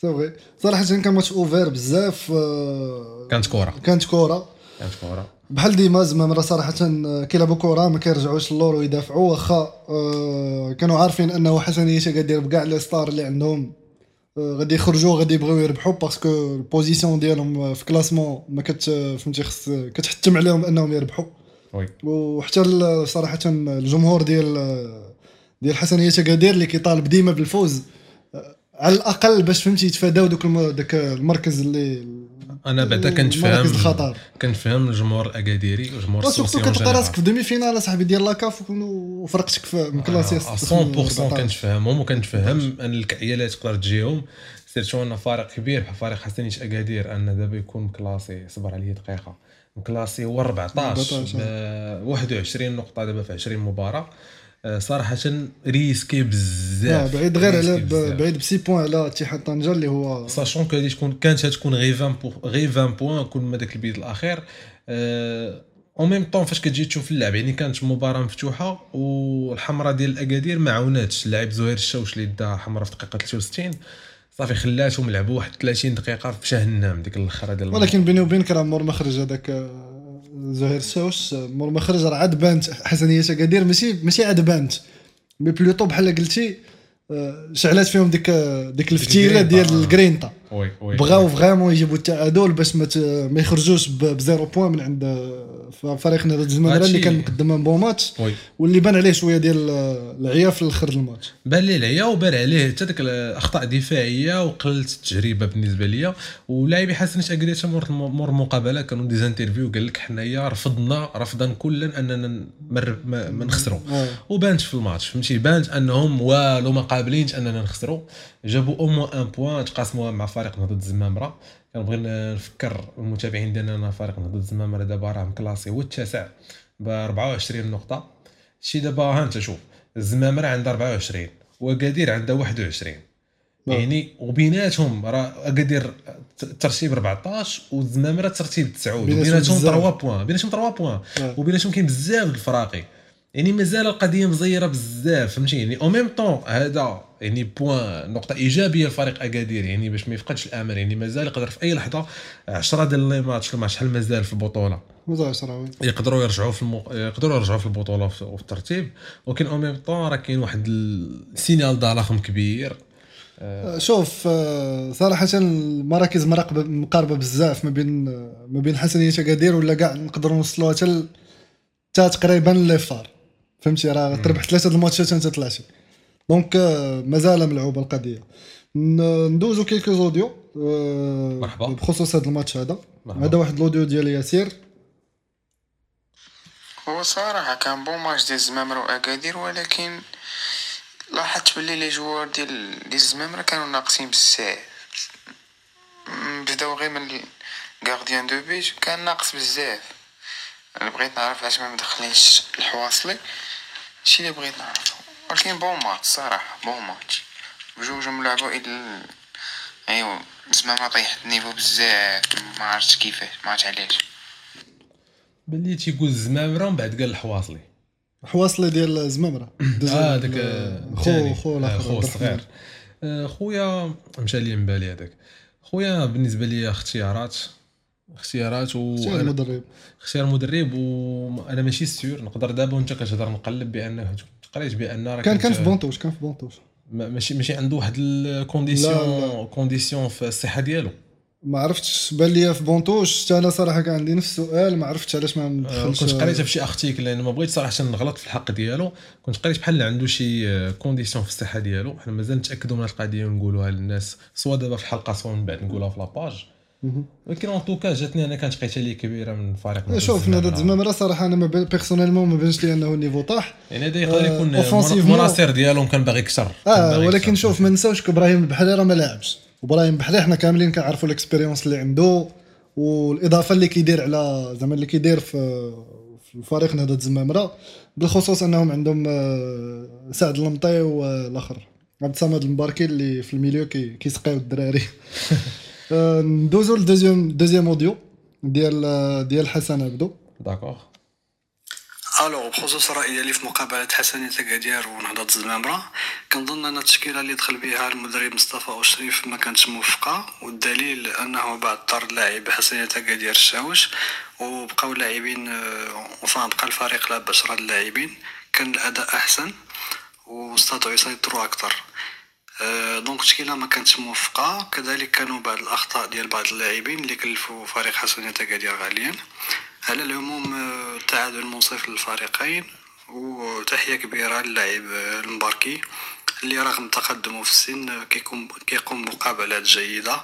c'est vrai صراحة كان ماتش ouvert بزاف آه، كانت كره كانت كورة. كانت كره بحال ديما زعما صراحة آه، كيلعبوا كورة ما كيرجعوش اللور ويدافعوا واخا آه، كانوا عارفين أنه حسنية كدير بكاع les stars اللي عندهم. غادي يخرجوا غادي يبغيو يربحوا parce que ال position ديالهم في classement ما كت فهمتي خص كتحتم عليهم انهم يربحوا. oui. وحتى صراحة الجمهور ديال ديال حسنية كدير اللي كيطالب ديما بالفوز آه، على الأقل باش فهمتي يتفاداو دوك داك المركز اللي أنا بعدا كنت فاهم المراكز الخطر. كنت فاهم الجمهور الأكاديري والجمهور السوسيون كتلقى راسك. في demi-finale اصاحبي ديال la CAF وفرقتك في mal classée آه، 100% كنتفهمهم وكنتفهم أن الكعيالات تقدر تجيهم. surtout أن فريق كبير بحال فريق حسنية أكادير أن دابا يكون مكلاسي صبر عليه دقيقة. مكلاسي هو 14 14 ب 21 نقطة دابا في 20 مباراة. آه، صراحة risqué بزاف بعيد غير على. بعيد ب six points على اتحاد طنجه اللي هو sachant que تكون كانت تكون غير 20 po- غير 20 points كل ما داك البيت الأخير en même temps فاش كتجي تشوف اللعب يعني كانت مباراة مفتوحة والحمراء ديال الأكادير ما عاوناتش اللاعب زهير الشوش اللي دا حمراء في دقيقة 63 صافي خلاتهم لعبوا واحد 30 دقيقة في جهنم ديك الاخره ديال. ولكن بيني وبينك راه مور ما خرج هذاك آه، زهير آه، مور ما خرج راه عاد بانت حسنيه كدير ماشي ماشي عاد بانت mais plutôt بحال قلتي آه، شعلات فيهم ديك ديك الفتيلة ديال آه. ال grinta oui oui. بغاو vraiment يجيبوا التعادل باش ما ما يخرجوش ب zéro point من عند آه، فريق نادي الزمامرة اللي كان مقدم un bon match واللي بان عليه شوية ديال العيا في الآخر الماتش. بان ليه العيا وبان عليه حتى ديك الأخطاء دفاعيه وقلت التجربة بالنسبة ليا. ولاعبي حسن حتى مور المقابله كانوا des interviews قال لك حنايا رفضنا رفضا كلا أننا ما, نخسروا. وبانت في الماتش فهمتي؟ بانت أنهم والو ما قابلينش أننا نخسروا. جابوا au moins un point تقاسموها مع فريق نهضه الزمامره كنبغي نفكر المتابعين ديالنا أن فريق نهضه الزمامره دابا راه مكلاسي هو التاسع ب 24 نقطة. شي دابا ها أنت شوف الزمامره عندها 24 وأكادير عندها 21 نعم. يعني وبيناتهم راه أكادير ترتيب 14 والزمامره ترتيب 9 بيناتهم وبيناتهم بزاف. 3 points بيناتهم 3 points. آه. وبيناتهم كاين بزاف الفراقي يعني مازال القضية مزيرة بزاف فهمتي؟ يعني au même temps هذا يعني point نقطة إيجابية لفريق اكادير يعني باش ما يفقدش الأمل يعني مازال يقدر في أي لحظة 10 ديال les matchs ما شحال مازال في البطولة. مزال شراوي يقدروا يرجعوا في المق... يقدروا يرجعوا في البطولة وفي الترتيب. ولكن au même temps راه كاين واحد السينال ضخم كبير. آه، شوف آه، صراحة المراكز مقاربة بزاف ما بين ما بين حسنية كادير ولا كاع نقدروا نوصلوها حتى تقريبا ليفار فهمتي؟ راه تربح ثلاثة د الماتشات انت طلعتي donc مازال ملعوبة القضية ن- ندوزو quelques audios آه، مرحبا. بخصوص هذا الماتش هذا. هذا واحد ال audio ديال ياسير. هو صراحة كان bon match ديال الزمامرة وأكادير ولكن لاحظت بلي les joueurs ديال ديال الزمامرة كانوا ناقصين بزاف. بداو غير من gardien de but كان ناقص بزاف. أنا بغيت نعرف علاش ما مدخلينش الحواصلي. هادشي اللي بغيت نعرفو. ولكن bon match صراحة bon match بجوجهم لعبوا إلى أيوا الزمامرة طيحت ال niveau بزاف ما عرفتش كيفاش ما عرفتش علاش. باللي تيقول الزمامره ومن بعد قال الحواصلي. حواصلي ديال الزمامرة آه داك خو خو الآخر خو عبد الصغير الرحمن. آه، خويا مشى لي من بالي هذاك. خويا بالنسبة لي اختيارات اختيارات و أنا- المدرب. اختيار مدرب وأنا ماشي sûr نقدر دابا وأنت كتهضر نقلب بأنه قريت بأن راه كان كان في بونتوش كان في بونتوش. ما- ماشي ماشي عنده واحد ال condition condition في الصحة ديالو. ما عرفتش بان ليا في banc de touche حتى أنا صراحة كان عندي نفس السؤال ما عرفتش علاش ما آه، مدخلش كنت قريتها في شي article لأن ما بغيتش صراحة نغلط في الحق ديالو. كنت قريت بحال عنده شي condition في الصحة ديالو. حنا مازال نتأكدوا من هذه القضية ونقولوها للناس سواء دابا في الحلقة سواء من بعد نقولوها في la page. ولكن en tout cas جاتني أنا كانت قيته لي كبيرة من فريق شوف الزمامرة. نادى الزمامره صراحة أنا personnellement ما بانش لي أنه ال niveau طاح. يعني هذا يقدر آه، يكون المناصر ديالهم كان باغي يكسر. آه ولكن. شوف ما نساوش إبراهيم البحري راه ما لاعبش وإبراهيم البحري حنا كاملين كنعرفوا ال expérience اللي عنده والإضافة اللي كيدير على زعما اللي كيدير في في الفريق نهضه الزمامره بالخصوص أنهم عندهم آه، سعد المطي والآخر. عبد الصمد المباركي اللي في ال milieu كي- كيسقيو الدراري. ندوزو ل deuxième deuxième audio ديال ديال حسن عبدو d'accord ألو بخصوص الراي ديالي في مقابله حسنيه تكادير ونهضه الزمامره كنظن ان التشكيله اللي دخل بها المدرب مصطفى اشريف ما كانتش موفقه والدليل انه بعد طرد لاعب حسنيه تكادير الشاوش وبقاو لاعبين وفان بقى الفريق لعب 10 اللاعبين كان الاداء احسن واستطاعوا يسيطروا أكثر دونك التشكيله ما كانتش موفقه كذلك كانوا بعض الاخطاء ديال بعض اللاعبين اللي كلفوا فريق حسنيه تكادير غاليا على العموم آه، تعادل منصف للفريقين وتحيه كبيره للاعب المباركي اللي رغم تقدمه في السن كيقوم كيقوم بمقابلات جيده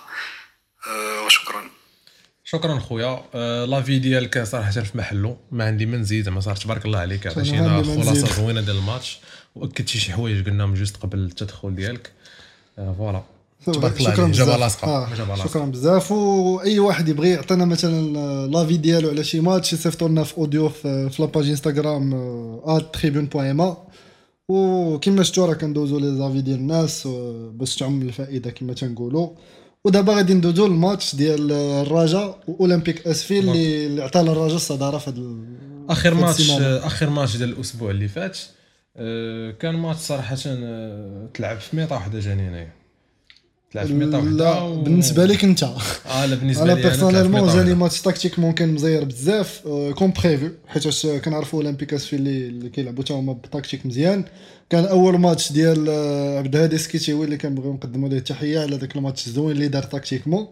وشكرا شكرا خويا. آه، لافي ديالك صراحة في محله ما عندي ما نزيد زعما صراحة تبارك الله عليك. عطيتينا. خلاصة زوينة ديال الماتش. واكدتي شي حوايج قلناهم juste قبل التدخل ديالك. آه، voilà. تبارك الله شكرا جابها لاصقه آه، شكرا بزاف. وأي واحد يبغي يعطينا مثلا آه، l'avis ديالو على شي ماتش يصيفطوا لنا في audio في, في la page انستغرام @tribune.ma وكما شفتوا راه كندوزو les avis ديال الناس باش تعم الفائدة كما تنقولوا ودابا غادي ندوزو للماتش ديال الرجاء واولمبيك اسفي اللي عطى للرجاء الصدارة في ال- آخر ماتش آخر ماتش ديال الأسبوع اللي فات. كان ماتش صراحة آه، تلعب في mi-temps وحدة جاني انايا تلعب في mi-temps وحدة لا و- بالنسبة لك انت. آه لا بالنسبة أنا لي في personnellement جاني. ماتش tactiquement كان مزير بزاف آه، comme prévu حيت كنعرفوا أولمبيك اسفي اللي اللي كيلعبوا تا هما ب tactique مزيان. كان أول ماتش ديال آه، عبد الهادي السكتيوي اللي كنبغيو نقدموا ليه التحية على ذاك الماتش الزوين اللي دار tactiquement.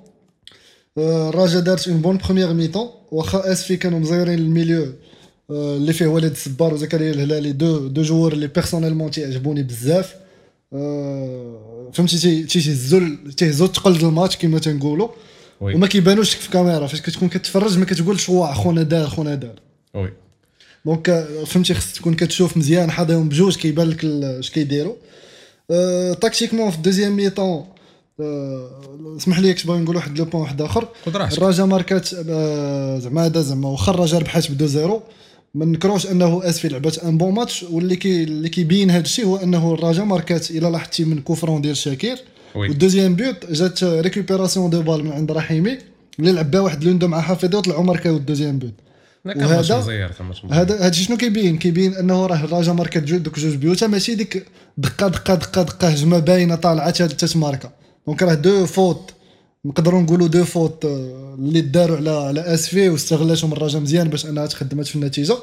آه، الرجاء دارت une bonne première mi-temps واخا اسفي كانوا مزيرين ال milieu آه، اللي فيه وليد السبار وزكريا الهلالي deux deux joueurs اللي personnellement تيعجبوني بزاف فهمتي تي- تيهزوا تيهزوا ديال الماتش كما تنقولوا وما كيبانوش في الكاميرا فاش كتكون كتفرج ما كتقولش واه خونا دار خونا دار oui donc فهمتي خص تكون كتشوف مزيان حاضرهم بجوج كيبان لك اش كيديروا أه tactiquement في ال deuxième mi-temps أه اسمح لي كش باغي نقول واحد le point واحد اخر الرجاء ماركات زعما هذا زعما واخا الرجاء ربحات ب 2-0 ما نكروش أنه اسفي لعبات un bon match واللي كي اللي كيبين هذا الشيء هو أنه الرجاء ماركات إلى لاحظتي من coup franc ديال شاكير. oui. وال deuxième but جات récupération de balle من عند رحيمي اللي لعب بها واحد l'une-deux مع حافظي وطلعوا ماركاو ال deuxième match وهذا- هذا هادشي شنو كيبين؟ كيبين أنه راه الرجاء ماركات جوج دوك جوج بيوتا ماشي ديك دقه دقه دقه دقة هجمة باينة طالعة حتى تتماركا donc راه deux fautes نقدروا نقولوا deux fautes آه، اللي داروا على على اسفي واستغلاتهم الرجاء مزيان باش أنها تخدمت في النتيجة.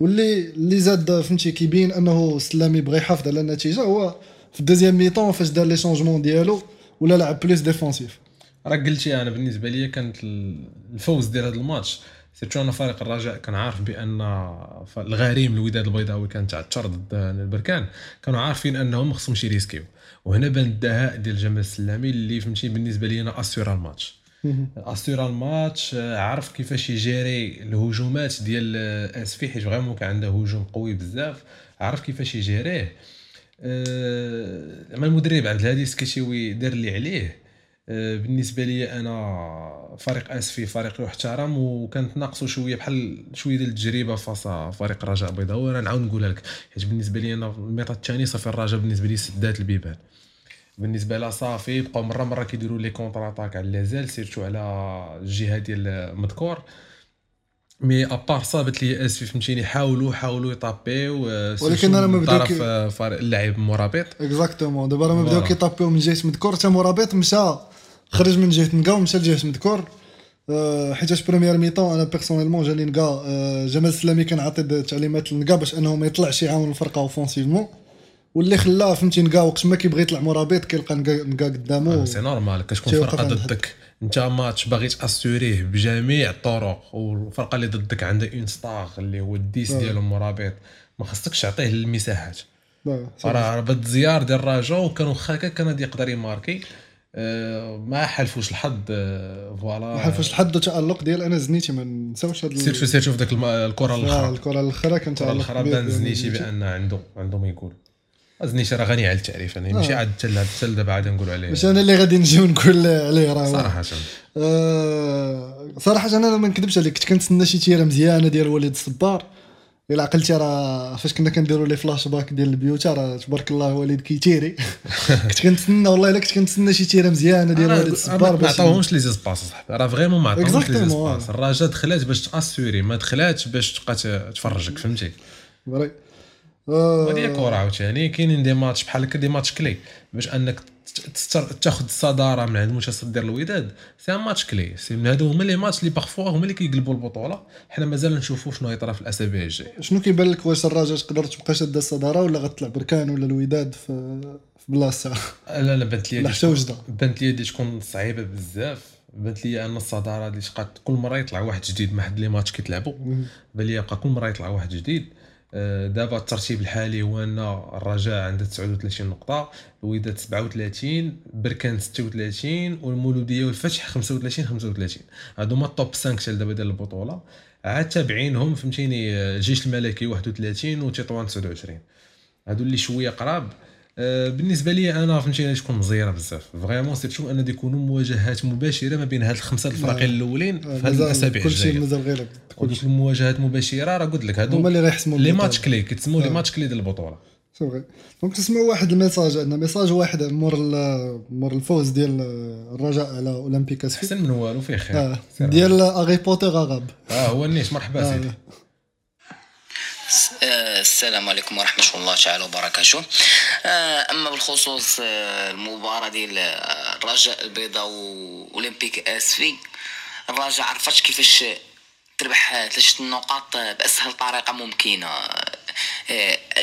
واللي اللي زاد فهمتي كيبين أنه السلامي بغى يحافظ على النتيجة هو في ال deuxième mi-temps فاش دار les changements ديالو ولا لعب plus défensif. راه قلتي أنا بالنسبة لي كانت ال- الفوز ديال هذا الماتش. surtout أنا فريق الرجاء كان عارف بأن الغريم الوداد البيضاوي كان تعثر ضد البركان كانوا عارفين أنهم ما خصهمش يريسكيو وهنا بان الدهاء ديال جمال السلامي اللي فهمتي بالنسبة لي أنا اسيورا الماتش الماتش آه، عرف كيفاش يجيري الهجومات ديال آه، آسفي حيت vraiment كان عنده هجوم قوي بزاف. عرف كيفاش يجيريه آه، أما المدرب عبد الهادي السكتيوي دار اللي عليه. بالنسبة لي أنا فريق آسفي فريق يحترم وكانت ناقصه شوية بحال شوية ديال التجربة فاس فريق الرجاء البيضاوي أنا نعاود نقولها لك. حيت بالنسبة لي أنا ال mi-temps الثاني صافي الرجاء بالنسبة لي سدات البيبان. بالنسبة لها صافي بقاو مرة مرة كيديروا les contre-attaques على les ailes surtout على الجهة ديال مذكور. mais à part ça بانت لي اسفي فهمتيني حاولوا حاولوا يطاكيو ولكن أنا ما بداو طرف آه، فريق- اللاعب مرابط. exactement دابا راه بداو. كيطاكيو من جهة مذكور. حتى مرابط مشى خرج من جهة نقا ومشى لجهة مذكور. حيتاش première mi-temps أنا personnellement جاني نقا أه جمال السلامي كان عاطي د- تعليمات لنقا باش انه ما يطلعش يعاون الفرقة offensivement واللي خلاه فهمتي نقا وقت ما كيبغي يطلع مرابط كيلقى نقا قدامه c'est normal كتكون فرقه ضدك؟ انت ماتش باغي تاسوريه بجميع الطرق والفرقة اللي ضدك. عندها une star اللي هو ال dix آه. ديالو مرابط ما خصكش تعطيه المساحات. صح. راه بد زيار ديال الرجاء وكان واخا هكا كان غادي يقدر يماركي. آه، ما حلفوش الحظ. آه، voilà. ما حلفوش لحد التالق ديال أنا زنيتي ما نساوش ال- surtout surtout في ذاك الم- الكرة آه، الأخرى. الكرة الأخرى كان الكرة الأخرى بان زنيتي. بأن عنده عنده ما يقول. زنيتي راه غني على التعريف أنا ماشي آه. عاد حتى حتى دابا عاد نقول عليه. ماشي أنا اللي غادي نجي ونقول عليه راه. صراحة. آه، صراحة أنا ما نكذبش عليك كنت كنتسنى شي تيرة مزيانة ديال وليد الصبار. إلا عقلتي راه فاش كنا كنديروا les flash-back ديال البيوتا راه تبارك الله وليد كيتيري. كنت كنتسنى والله إلا كنت كنتسنى شي تيرة مزيانة ديال وليد الصبار ما باش عطاوهمش les espaces صاحبي راه vraiment ما عطاوهمش les espaces. الرجاء دخلات باش تأسوري ما دخلاتش باش تبقى تفرجك فهمتي؟ vrai هذه هي الكره عاوتاني. كاينين des matchs بحال هكا des matchs clés. باش أنك تاخذ الصداره من عند متصدر الوداد c'est un match clé. c'est من هادو هما les matchs اللي باغفوا هما اللي كيقلبوا البطولة. حنا مازال نشوفوا شنو يطرا في الاسابيع الجايه شنو كيبان لك؟ واش الرجاء تقدر تبقى شاده الصدارة ولا غتطلع بركان ولا الوداد في في بلاصه لا لا بانت لي حتى وجده. بانت لي تكون صعيبة بزاف. بانت لي أن الصدارة اللي تبقى كل مرة يطلع واحد جديد ما حد les matchs كيتلعبوا بان لي يبقى كل مرة يطلع واحد جديد. دابا الترتيب الحالي هو أن الرجاء عنده 39 نقطة الوداد 37 بركان 36 والمولودية والفتح 35 35 هادو هما ال top 5 حتى دابا ديال البطولة. عاد تابعينهم فهمتيني آه، الجيش الملكي 31 وتطوان 29 هادو اللي شوية قراب. آه، بالنسبة لي أنا فهمتيني تكون مزيرة بزاف. vraiment surtout أن يكونوا مواجهات مباشرة ما بين هاد الخمسة الفريقين الأولين في هاد الأسابيع كل شيء الجاية. مازال غير وديك المواجهات المباشره راه قلت لك هادو هما اللي غيحسموا les. matchs clés كيتسموا les آه. matchs clés ديال البطولة. vrai donc تسمعوا واحد ال message عندنا. message واحد مور مور الفوز ديال الرجاء على اولمبيك اسفي أحسن من والو فيه خير. آه. ديال اغي بوتر غاب آه هو النيش. مرحبا سيدي. آه، السلام عليكم ورحمة الله تعالى وبركاته. آه، أما بالخصوص آه، المباراة ديال آه، الرجاء البيضاء وأولمبيك أسفي الرجاء عرفت كيفاش تربح ثلاثة النقاط بأسهل طريقة ممكنة.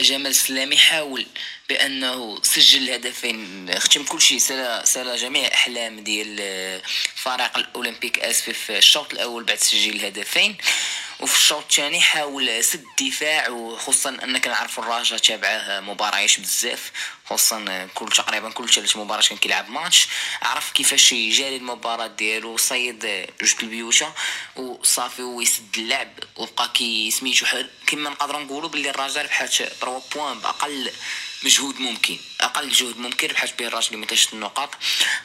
جمال السلامي حاول بأنه سجل الهدفين ختم كل شيء سلا سلا جميع الأحلام ديال فريق الأولمبيك أسفي في الشوط الأول بعد تسجيل الهدفين. وفي الشوط الثاني حاول سد الدفاع وخصوصا ان كنعرفوا الرجاء تابعه مباريات بزاف خصوصا كل تقريبا كل ثلاث مباريات كان كيلعب ماتش. عرف كيفاش يجاري المباراة ديالو صيد جوج البيوتا وصافي ويسد اللعب وبقى كي سميتو كما نقدروا نقولوا باللي الرجاء ربحات 3 بوان بأقل مجهود ممكن أقل جهد ممكن ربحات به الرجاء ب النقاط.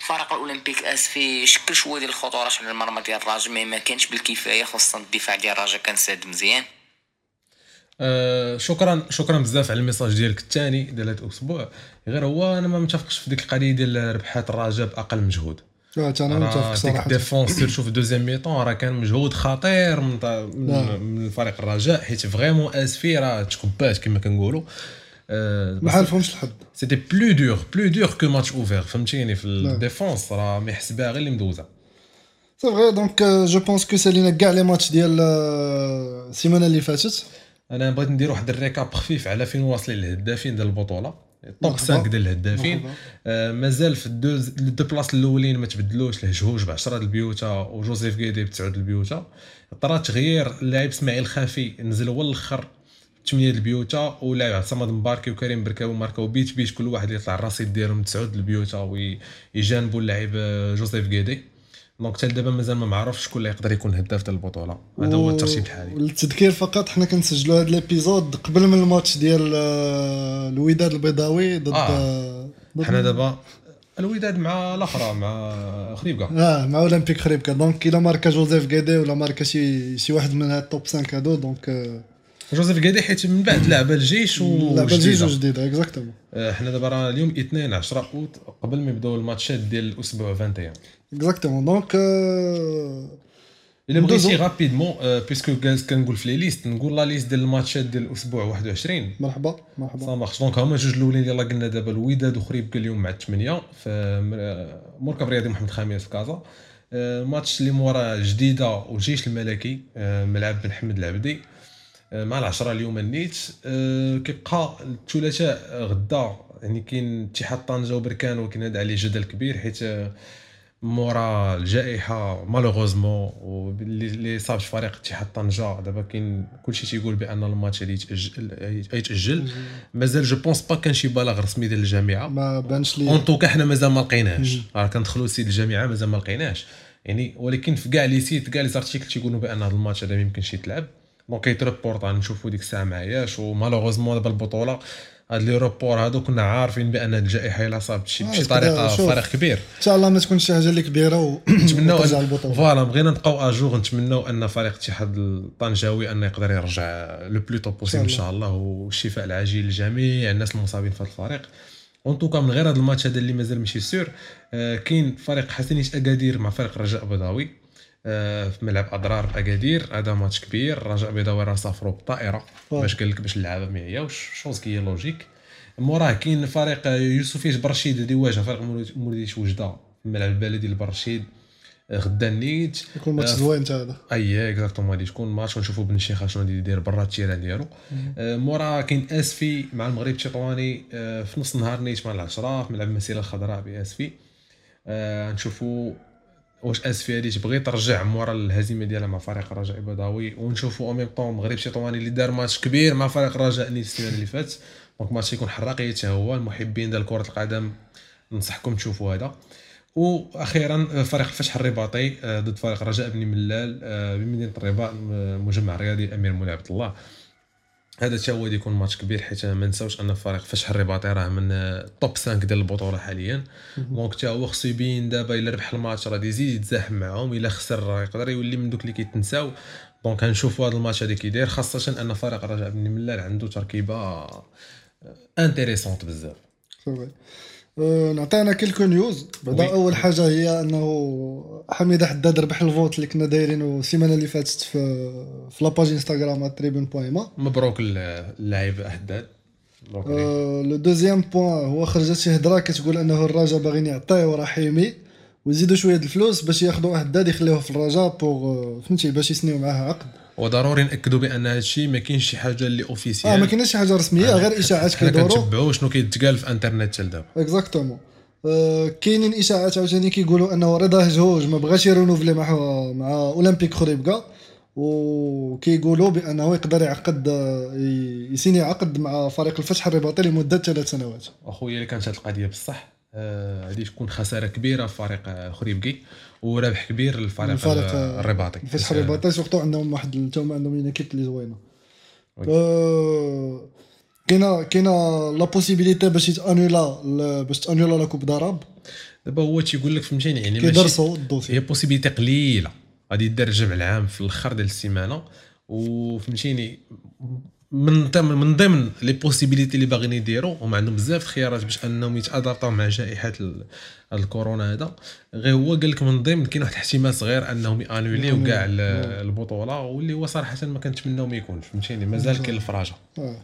فريق الأولمبيك اسفي شكل شوية ديال الخطورات على المرمى ديال الرجاء ما كانش بالكفاية خصوصا الدفاع ديال الرجاء كان ساد مزيان. آه شكرا شكرا بزاف على ال message ديالك الثاني ديال هذا الأسبوع. غير هو أنا ما متفقش في ديك القضية ديال ربحات الرجاء بأقل مجهود آه أنا متفق صراحة. ال défense surtout في ال deuxième mi-temps راه كان مجهود خطير من. من, من فريق الرجاء حيت vraiment اسفي راه تكبات كما كنقولوا. ما حالفهمش الحد. c'était plus dur plus dur que match ouvert فهمتيني؟ في نعم. ال défense راه ما يحسبها غير اللي مدوزه c'est vrai donc je pense que سالينا كاع les matchs ديال آه، السيمانه اللي فاتت. أنا بغيت ندير واحد ال récap خفيف على فين واصلين الهدافين ديال البطولة. مرحبا. 5 ديال الهدافين. آه مازال في ال deux ال deux places الأولين ما تبدلوش. الهجهوج ب 10 البيوتا وجوزيف كيدي ب 9 البيوتا. طرا تغيير اللاعب إسماعيل خافي نزل هو الآخر 8 البيوتا ولاعب عصمد مباركي وكريم بركاوي ماركاو بيت بيت كل واحد يطلع الرصيد ديالهم 9 البيوتا ويجانبوا اللاعب جوزيف كيدي donc حتى دابا مازال ما معرفش شكون اللي يقدر يكون هداف ديال البطولة. هذا هو الترتيب الحالي. للتذكير فقط حنا كنسجلوا هذا ال épisode قبل من الماتش ديال آه، الوداد البيضاوي ضد آه. حنا دابا الوداد مع الأخرى مع خريبكا. آه مع أولمبيك خريبكا. donc إلا ماركا جوزيف كيدي ولا ماركا شي شي واحد من هاد ال top 5 هادو donc جوزيف كادي حيت من بعد لعبه الجيش لعبه جيجو وجديدة. جديدة exactement آه، حنا دابا راه اليوم 2 10 اوت قبل ما يبداو الماتشات ديال الأسبوع 21 exactement donc الا. بغيتي rapidement puisque كنقول في les listes نقول la liste ديال الماتشات ديال الأسبوع 21 مرحبا مرحبا ça marche donc هما جوج الاولين يلاه قلنا دابا الوداد وخريبكا اليوم مع 8 في مر- مركب رياضي محمد خامس في كازا الماتش اللي مورا جديده والجيش الملكي ملعب بن حمد العبدي مع العشرة اليوم النيت آه، كيبقى الثلاثاء غدا يعني كاين اتحاد طنجة وبركان ولكن هذا عليه جدل كبير حيت آه، مورا الجائحة malheureusement واللي صاب فريق اتحاد طنجة دابا كاين كلشي تيقول بأن الماتش غادي يتاجل يتأجل. مازال je pense pas كان شي بلاغ رسمي ديال الجامعة. ما بانش en tout cas حنا مازال ما لقيناش راه كندخلوا ل site الجامعة مازال ما لقيناش يعني ولكن في كاع les sites كاع les articles تيقولوا بأن هذا الماتش هذا ما يمكنش يتلعب. donc كيت reporte نشوفوا ديك الساعة ما عياش و malheureusement دابا البطوله هاد les reports هادو كنا عارفين بان الجائحه الا صابت شي بشي طريقه. فريق كبير ان شاء الله ما تكونش شي حاجة اللي كبيره و نتمناو وترجع أن- البطوله voilà بغينا نبقاو à jour نتمناو ان فريق الاتحاد الطنجاوي انه يقدر يرجع le plus tôt possible ان شاء الله والشفاء العاجل لجميع الناس المصابين في هذا الفريق en tout cas من غير هذا الماتش هذا اللي مازال ماشي sûr آه، كاين فريق حسنية اكادير مع فريق رجاء بيضاوي في ملعب أضرار أكادير هذا ماتش كبير رجاء بيضاوي راه سافروا بالطائره آه. باش قال لك باش اللعابة ما يعياوش chose qui est logique. موراه كاين فريق يوسفية برشيد اللي يواجه فريق مولودية وجدة. في الملعب البلدي البرشيد آه، غدا النيت يكون ماتش آه، زوين حتى هذا. أي exactement غادي تكون ماتش. ونشوفوا بن الشيخ شنو غادي يدير برا ال terrain ديالو. آه، مورا كاين اسفي مع المغرب التطواني آه، في نص النهار نيت مع العشرة في ملعب المسيره الخضراء باسفي آه، نشوفوا واش اسفي هادي تبغي ترجع مورا الهزيمة ديالها مع فريق الرجاء البيضاوي ونشوفوا أو ميم طون المغرب التطواني اللي دار ماتش كبير مع فريق الرجاء نيت السنة اللي فاتت. donc match يكون حراقي حتى هو المحبين ديال كرة القدم. ننصحكم تشوفوا هذا. وأخيرا آه، فريق الفتح الرباطي آه، ضد فريق رجاء بن ملال آه، بمدينة الرباط آه، المجمع الرياضي الامير مولاي عبد الله. هذا حتى هو يكون ماتش كبير حيت ما نساوش أن فريق فتح الرباطي راه من آه، ال top 5 ديال البطولة حاليا. donc حتى هو خصو يبين دابا إلا ربح الماتش راه يزيد يتزاحم معاهم إلا خسر راه يقدر يولي من دوك اللي كيتنساو. donc غنشوفوا هذا الماتش هذا كيداير خاصة أن فريق رجاء بن ملال عنده تركيبة intéressante بزاف. صافي. أه، نعطينا quelques news بعدا. أول حاجة هي أنه حميدة حداد ربح ال vote اللي كنا دايرينه السيمانة اللي فاتت في في la page إنستغرام Tribune point ma مبروك اللاعب حداد. أه، le deuxième point هو خرجت شي هضره كتقول أنه الرجاء باغيين يعطيو رحيمي ويزيدوا شوية د الفلوس باش ياخذوا حداد يخليوه في الرجاء pour فهمتي باش يسنيو معاه عقد. وضروري نأكدوا بأن هذا الشيء ما كاينش شي حاجة اللي officielle آه ما كاينش شي حاجة رسمية غير إشاعات حنا كيدوروا. كنتبعوا شنو كيتقال في انترنت حتى لدابا. exactement أه، كاينين إشاعات عاوتاني كيقولوا أنه رضا هجهوج ما بغاش ي renouveler مع مع اولمبيك خريبكا وكيقولوا بأنه يقدر يعقد ي- يسيني عقد مع فريق الفتح الرباطي لمدة ثلاث سنوات. أخويا اللي كانت هذه القضية بصح آه، غادي تكون خسارة كبيرة فريق آه، خريبكي وربح كبير للفريق الفريق آه، الرباطي. الفتح الرباطي surtout عندهم واحد حتى هما عندهم équipe اللي زوينة. oui. كاينة كاينة la possibilité باش يتانولا باش تانولا la coupe d'Arabe دابا هو تيقول لك فهمتيني يعني كيدرسوا ال dossier. هي possibilité قليلة. غادي يدار الجمع العام في الآخر ديال السيمانة. وفهمتيني من ضمن من ضمن les possibilités اللي باغيين يديروا هما عندهم بزاف الخيارات باش أنهم يتادابطاو مع جائحة الكورونا هذا. غير هو قال لك من ضمن كاين واحد الاحتمال صغير أنهم يأنوليو كاع ال- البطولة واللي هو صراحة ما كنتمناو ما يكونش فهمتيني؟ مازال كاين الفراجة. آه.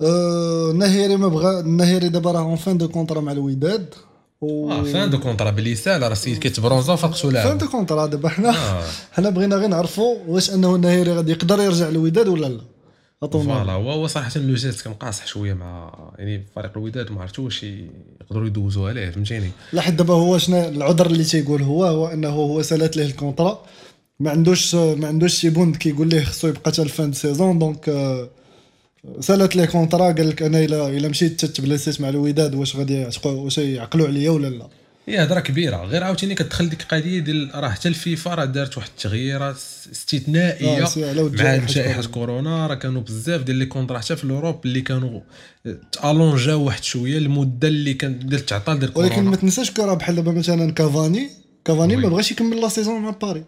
أه، النهيري ما بغا النهيري دابا راه اون فان دو كونترا مع الوداد و آه فان دو كونترا بلي سال راه السيد كيتبرونزا فان لاعب؟ دو كونترا دابا حنا آه. حنا بغينا غير نعرفوا واش أنه النهيري غادي يقدر يرجع للوداد ولا لا. فوالا. هو هو صراحة لو كان قاصح شوية مع يعني فريق الوداد ما عرفتش واش يقدروا يدوزوا عليه فهمتيني؟ لحد دابا هو شنو العذر اللي تيقول هو هو إنه هو سالات ليه الكونترا. ما عندوش ما عندوش شي بوند كيقول ليه خصو يبقى حتى الفان دو سيزون دونك آه، سالات ليه contrat قال لك أنا الا إلا مشيت تبليسيت مع الوداد واش غادي واش يعقلوا عليا ولا لا. هي هضرة كبيرة. غير عاوتاني كتدخل ديك القضية ديال راه حتى الفيفا راه دارت واحد التغييرات استثنائية آه، مع جائحه كورونا. كورونا. راه كانوا بزاف ديال les contrats حتى في ال Europe اللي كانوا تألونجاو واحد شوية المدة اللي كانت ديال التعطال ديال ولكن ما كورونا تنساش que راه بحال دابا مثلا كافاني كافاني. ما بغاش يكمل la saison مع باري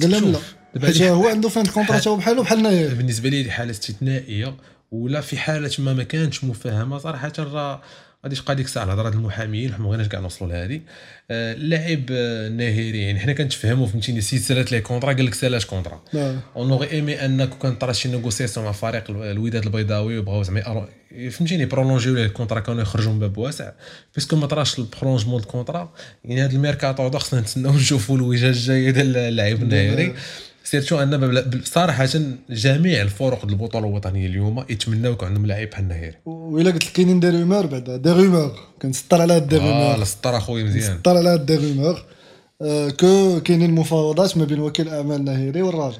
قال لهم لا. حيت هو عنده fin contrat حتى هو بحالو بحال ناهيري بالنسبة لي هذه حالة استثنائية ولا في حالة ما ما كانتش مفاهمه صراحة راه غادي تبقى ديك الساعة الهضرة ديال المحاميين حنا ما بغيناش كاع نوصلوا لهذه آه، اللاعب آه، ناهيري يعني حنا كنتفهموا فهمتيني سالات ليه contrat قال لك سالات contrat آه. on aurait aimé أنك كان طرا شي négociation مع فريق ال- الوداد البيضاوي وبغاو زعما فهمتيني برولونجيو ليه ال contrat كانوا يخرجوا من باب واسع. parce que ما طراش ال prolongement ال contrat يعني هذا الميركاتو خصنا نتسناو نشوفوا الوجهه الجايه ديال اللاعب النهيري surtout ان صراحة جميع الفرق ديال البطولة الوطنية اليوم يتمناو يكون عندهم لاعب بحال النهيري وإلا قلت لك كاينين des rumeurs بعدا des rumeurs. كنسطر على هاد des آه rumeurs. السطر اخويا مزيان. نسطر على هاد des rumeurs. آه، que كاينين مفاوضات ما بين وكيل اعمال النهيري والرجاء.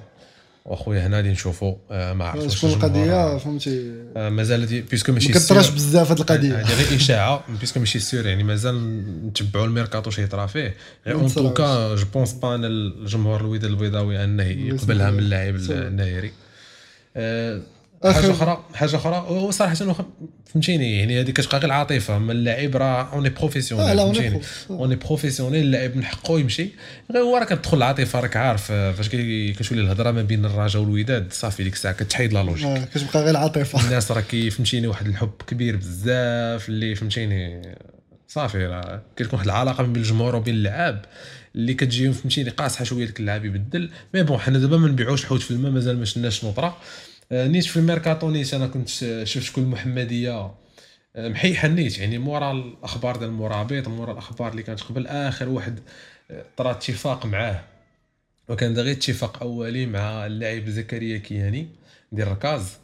وأخويا هنا غادي نشوفوا آه، ما شكون القضية آه، فهمتي؟ آه، مازال parce que ماشي ما كثرش. بزاف هاد القضية. هذه غير إشاعة parce que ماشي sûr يعني مازال نتبعوا الميركاتو شي يطرا فيه. غير en tout cas je pense pas أن الجمهور الوداد البيضاوي انه يقبلها من اللاعب النهيري آه، آخر- حاجة أخرى حاجة أخرى. وصراحة فهمتيني يعني هذه كتبقى غير العاطفه أما اللاعب راه on est آه، professionnel فهمتيني. on est professionnel اللاعب من حقه يمشي. غير هو راه كتدخل العاطفة راك عارف آه، فاش كتولي الهضرة ما بين الرجاء والوداد صافي ديك الساعة كتحيد la logique آه، كتبقى غير العاطفه الناس راه كي فهمتيني واحد الحب كبير بزاف اللي فهمتيني صافي راه كتكون واحد العلاقة بين الجمهور وبين اللعاب اللي كتجي فهمتيني قاصحة شوية ديك اللعاب يبدل. mais bon حنا دابا ما نبيعوش الحوت في الماء مازال ما شفناش اش يطرا نيت في الميركاتو نيت أنا كنت شفت شكون المحمديه آه، محيحة نيت يعني مورا الأخبار ديال المرابط مورا الأخبار اللي كانت قبل آخر واحد آه، طرا اتفاق معاه. وكان غير اتفاق أولي مع اللاعب زكريا كياني ديال ركاز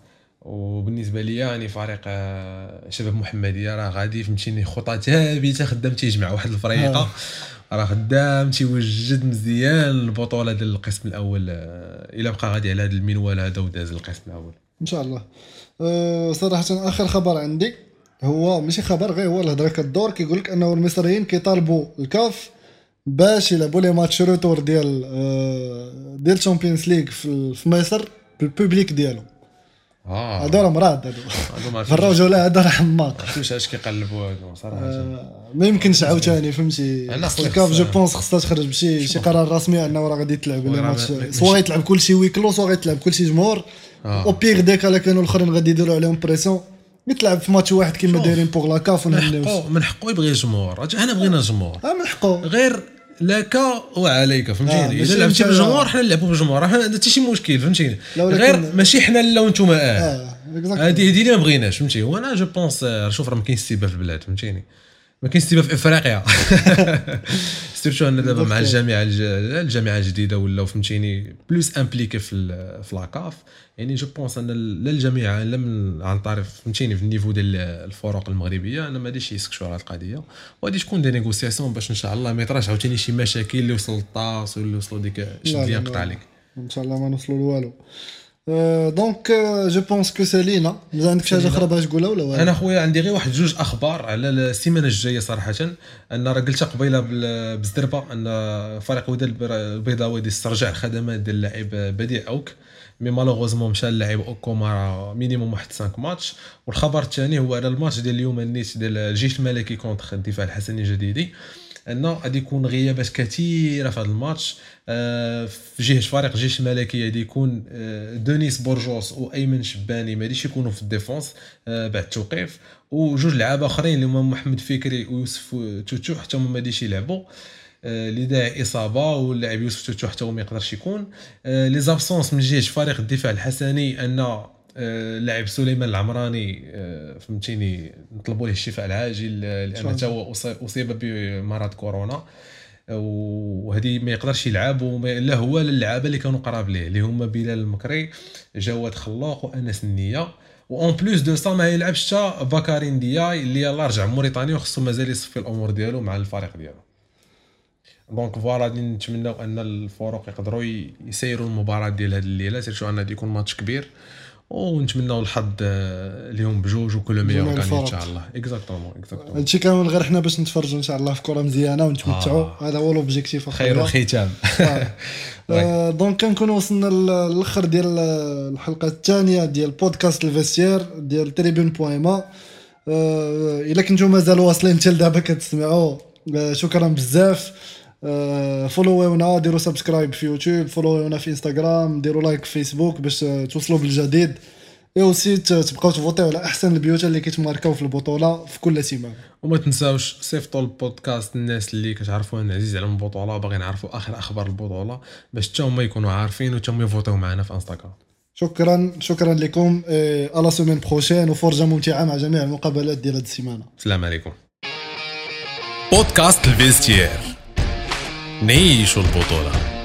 وبالنسبة لي يعني فريق آه، شباب محمدية راه غادي فهمتيني خطى ثابتة خدام تيجمع واحد الفريقه راه خدام تيوجد مزيان البطولة ديال القسم الأول. آه، إلا بقى غادي على هذا المنوال هذا وداز القسم الأول. إن شاء الله. أه صراحة آخر خبر عندي هو ماشي خبر غير هو الهضرة كدور كيقول لك أنه المصريين كيطالبوا الكاف باش يلعبوا le match retour ديال أه ديال Champions League في مصر بال public ديالو. آه. هادو راه مراض هادو ما في الرجوله هذا راه حماق. عرفتوش اش كيقلبوا هادو صراحة. آه، ما يمكنش عاوتاني فهمتي؟ خص خويا الكاف je pense خصها تخرج بشي شي قرار رسمي أنه راه غادي تلعب وراه ماتش ما- soit غيتلعب كلشي à huis clos soit غيتلعب كلشي جمهور. آه. أو بيغ ديك الا كانوا الاخرين غادي يديروا عليهم pression يتلعب في ماتش واحد كيما. دايرين pour la CAF من حقه من حقه يبغي الجمهور راه حنا بغينا الجمهور آه من حقه غير لك وعليك آه، فهمتيني؟ ماشي إذا لعبتي بالجمهور حنا نلعبوا بالجمهور حنا حتى شي مشكل فهمتيني؟ غير ماشي حنا لا وأنتم آه. هذه هذه اللي ما بغيناش فهمتي وأنا je pense آه، شوف راه ما كاينش السيبة في البلاد فهمتيني؟ ما كاينش السيبة في إفريقيا. surtout أن دابا مع الجامعة الج- الجامعة الجديدة ولاو فهمتيني plus impliqués في في la CAF يعني je pense أن لا الجامعة لا من عن طريق فهمتيني في ال niveau ديال الفرق المغربية أنا ما غاديش يسكتوا على القضية. وغادي تكون des négociations باش إن شاء الله ما يطراش عاوتاني شي مشاكل اللي وصلوا لل TAS ولا وصلوا ديك شد لا، لي لا، قطع لا. عليك. إن شاء الله ما نوصلوا لوالو. donc je pense que سالينا مازال عندك شي حاجة أخرى باش تقولها ولا أنا خويا عندي غير واحد جوج أخبار على السيمانة الجاية صراحة. أن راه قلتها قبيلة بال- بالزربه أن فريق وداد البيضاوي déjà استرجع الخدمات ديال اللاعب بديع أوك. mais malheureusement مشى اللاعب كومارا راه minimum واحد 5 ماتش والخبر الثاني هو على الماتش ديال اليوم النيت ديال الجيش الملكي contre الدفاع الحسني الجديدي. انه غادي يكون غيابات كثيرة في هذا الماتش. في جهة فريق الجيش الملكي غادي يكون آه، دونيس بورجوس وايمن شباني ما غاديش يكونوا في ال défense آه، بعد التوقيف. وجوج لعابه آخرين اللي هما محمد فكري ويوسف توتو حتى هما ما غاديش يلعبوا. آه، لداعي إصابة واللاعب يوسف توتو حتى هو ما يقدرش يكون. les absences من جهة فريق الدفاع الحسني أن اللاعب سليمان العمراني فهمتيني نطلبوا له الشفاء العاجل لأن حتى هو أصيب بمرض كورونا. وهذه ما يقدرش يلعب لا هو لا اللعابة اللي كانوا قراب ليه اللي هما بلال المكري جواد خلاق وأنس النية. و en plus de ça ما يلعبش حتى بكاري ندياي اللي يلاه رجع موريتانيا وخصو مازال يصفي الأمور ديالو مع الفريق ديالو. donc voilà غادي نتمناو أن الفرق يقدروا يسيروا المباراة ديال هذه الليلة. surtout أن يكون ماتش كبير. ونتمناو الحظ آه، ليهم بجوج و que le meilleur gagne إن. شاء الله. exactement exactement هادشي كامل غير حنا باش نتفرجوا إن شاء الله في كرة مزيانة ونتمتعوا. آه. هذا هو l'objectif خير الختام. آه، donc كنكونوا وصلنا للأخر ديال الحلقة الثانية ديال بودكاست L'Vestiaire ديال تريبون بويما آه، إلا كنتو مازال واصلين حتى لدابا كتسمعوا. آه، شكرا بزاف. آه، follow ونا ديروا subscribe في يوتيوب follow ونا في انستغرام ديروا like في فيسبوك باش آه، توصلوا بالجديد. et aussi تبقاو تفوتيو على أحسن ال buts اللي كيتماركاو في البطولة في كل سيمانة. وما تنساوش صيفطوا البودكاست الناس اللي كتعرفوهم عزيز عليهم البطولة باغيين يعرفوا آخر أخبار البطولة باش حتى هما يكونوا عارفين وحتى هما يفوتوا معنا في انستغرام شكرا شكرا لكم إيه، à la semaine prochaine وفرجه ممتعة مع جميع المقابلات ديال هذه السيمانة. السلام عليكم. بودكاست L'Vestiaire نعيشوا البطوله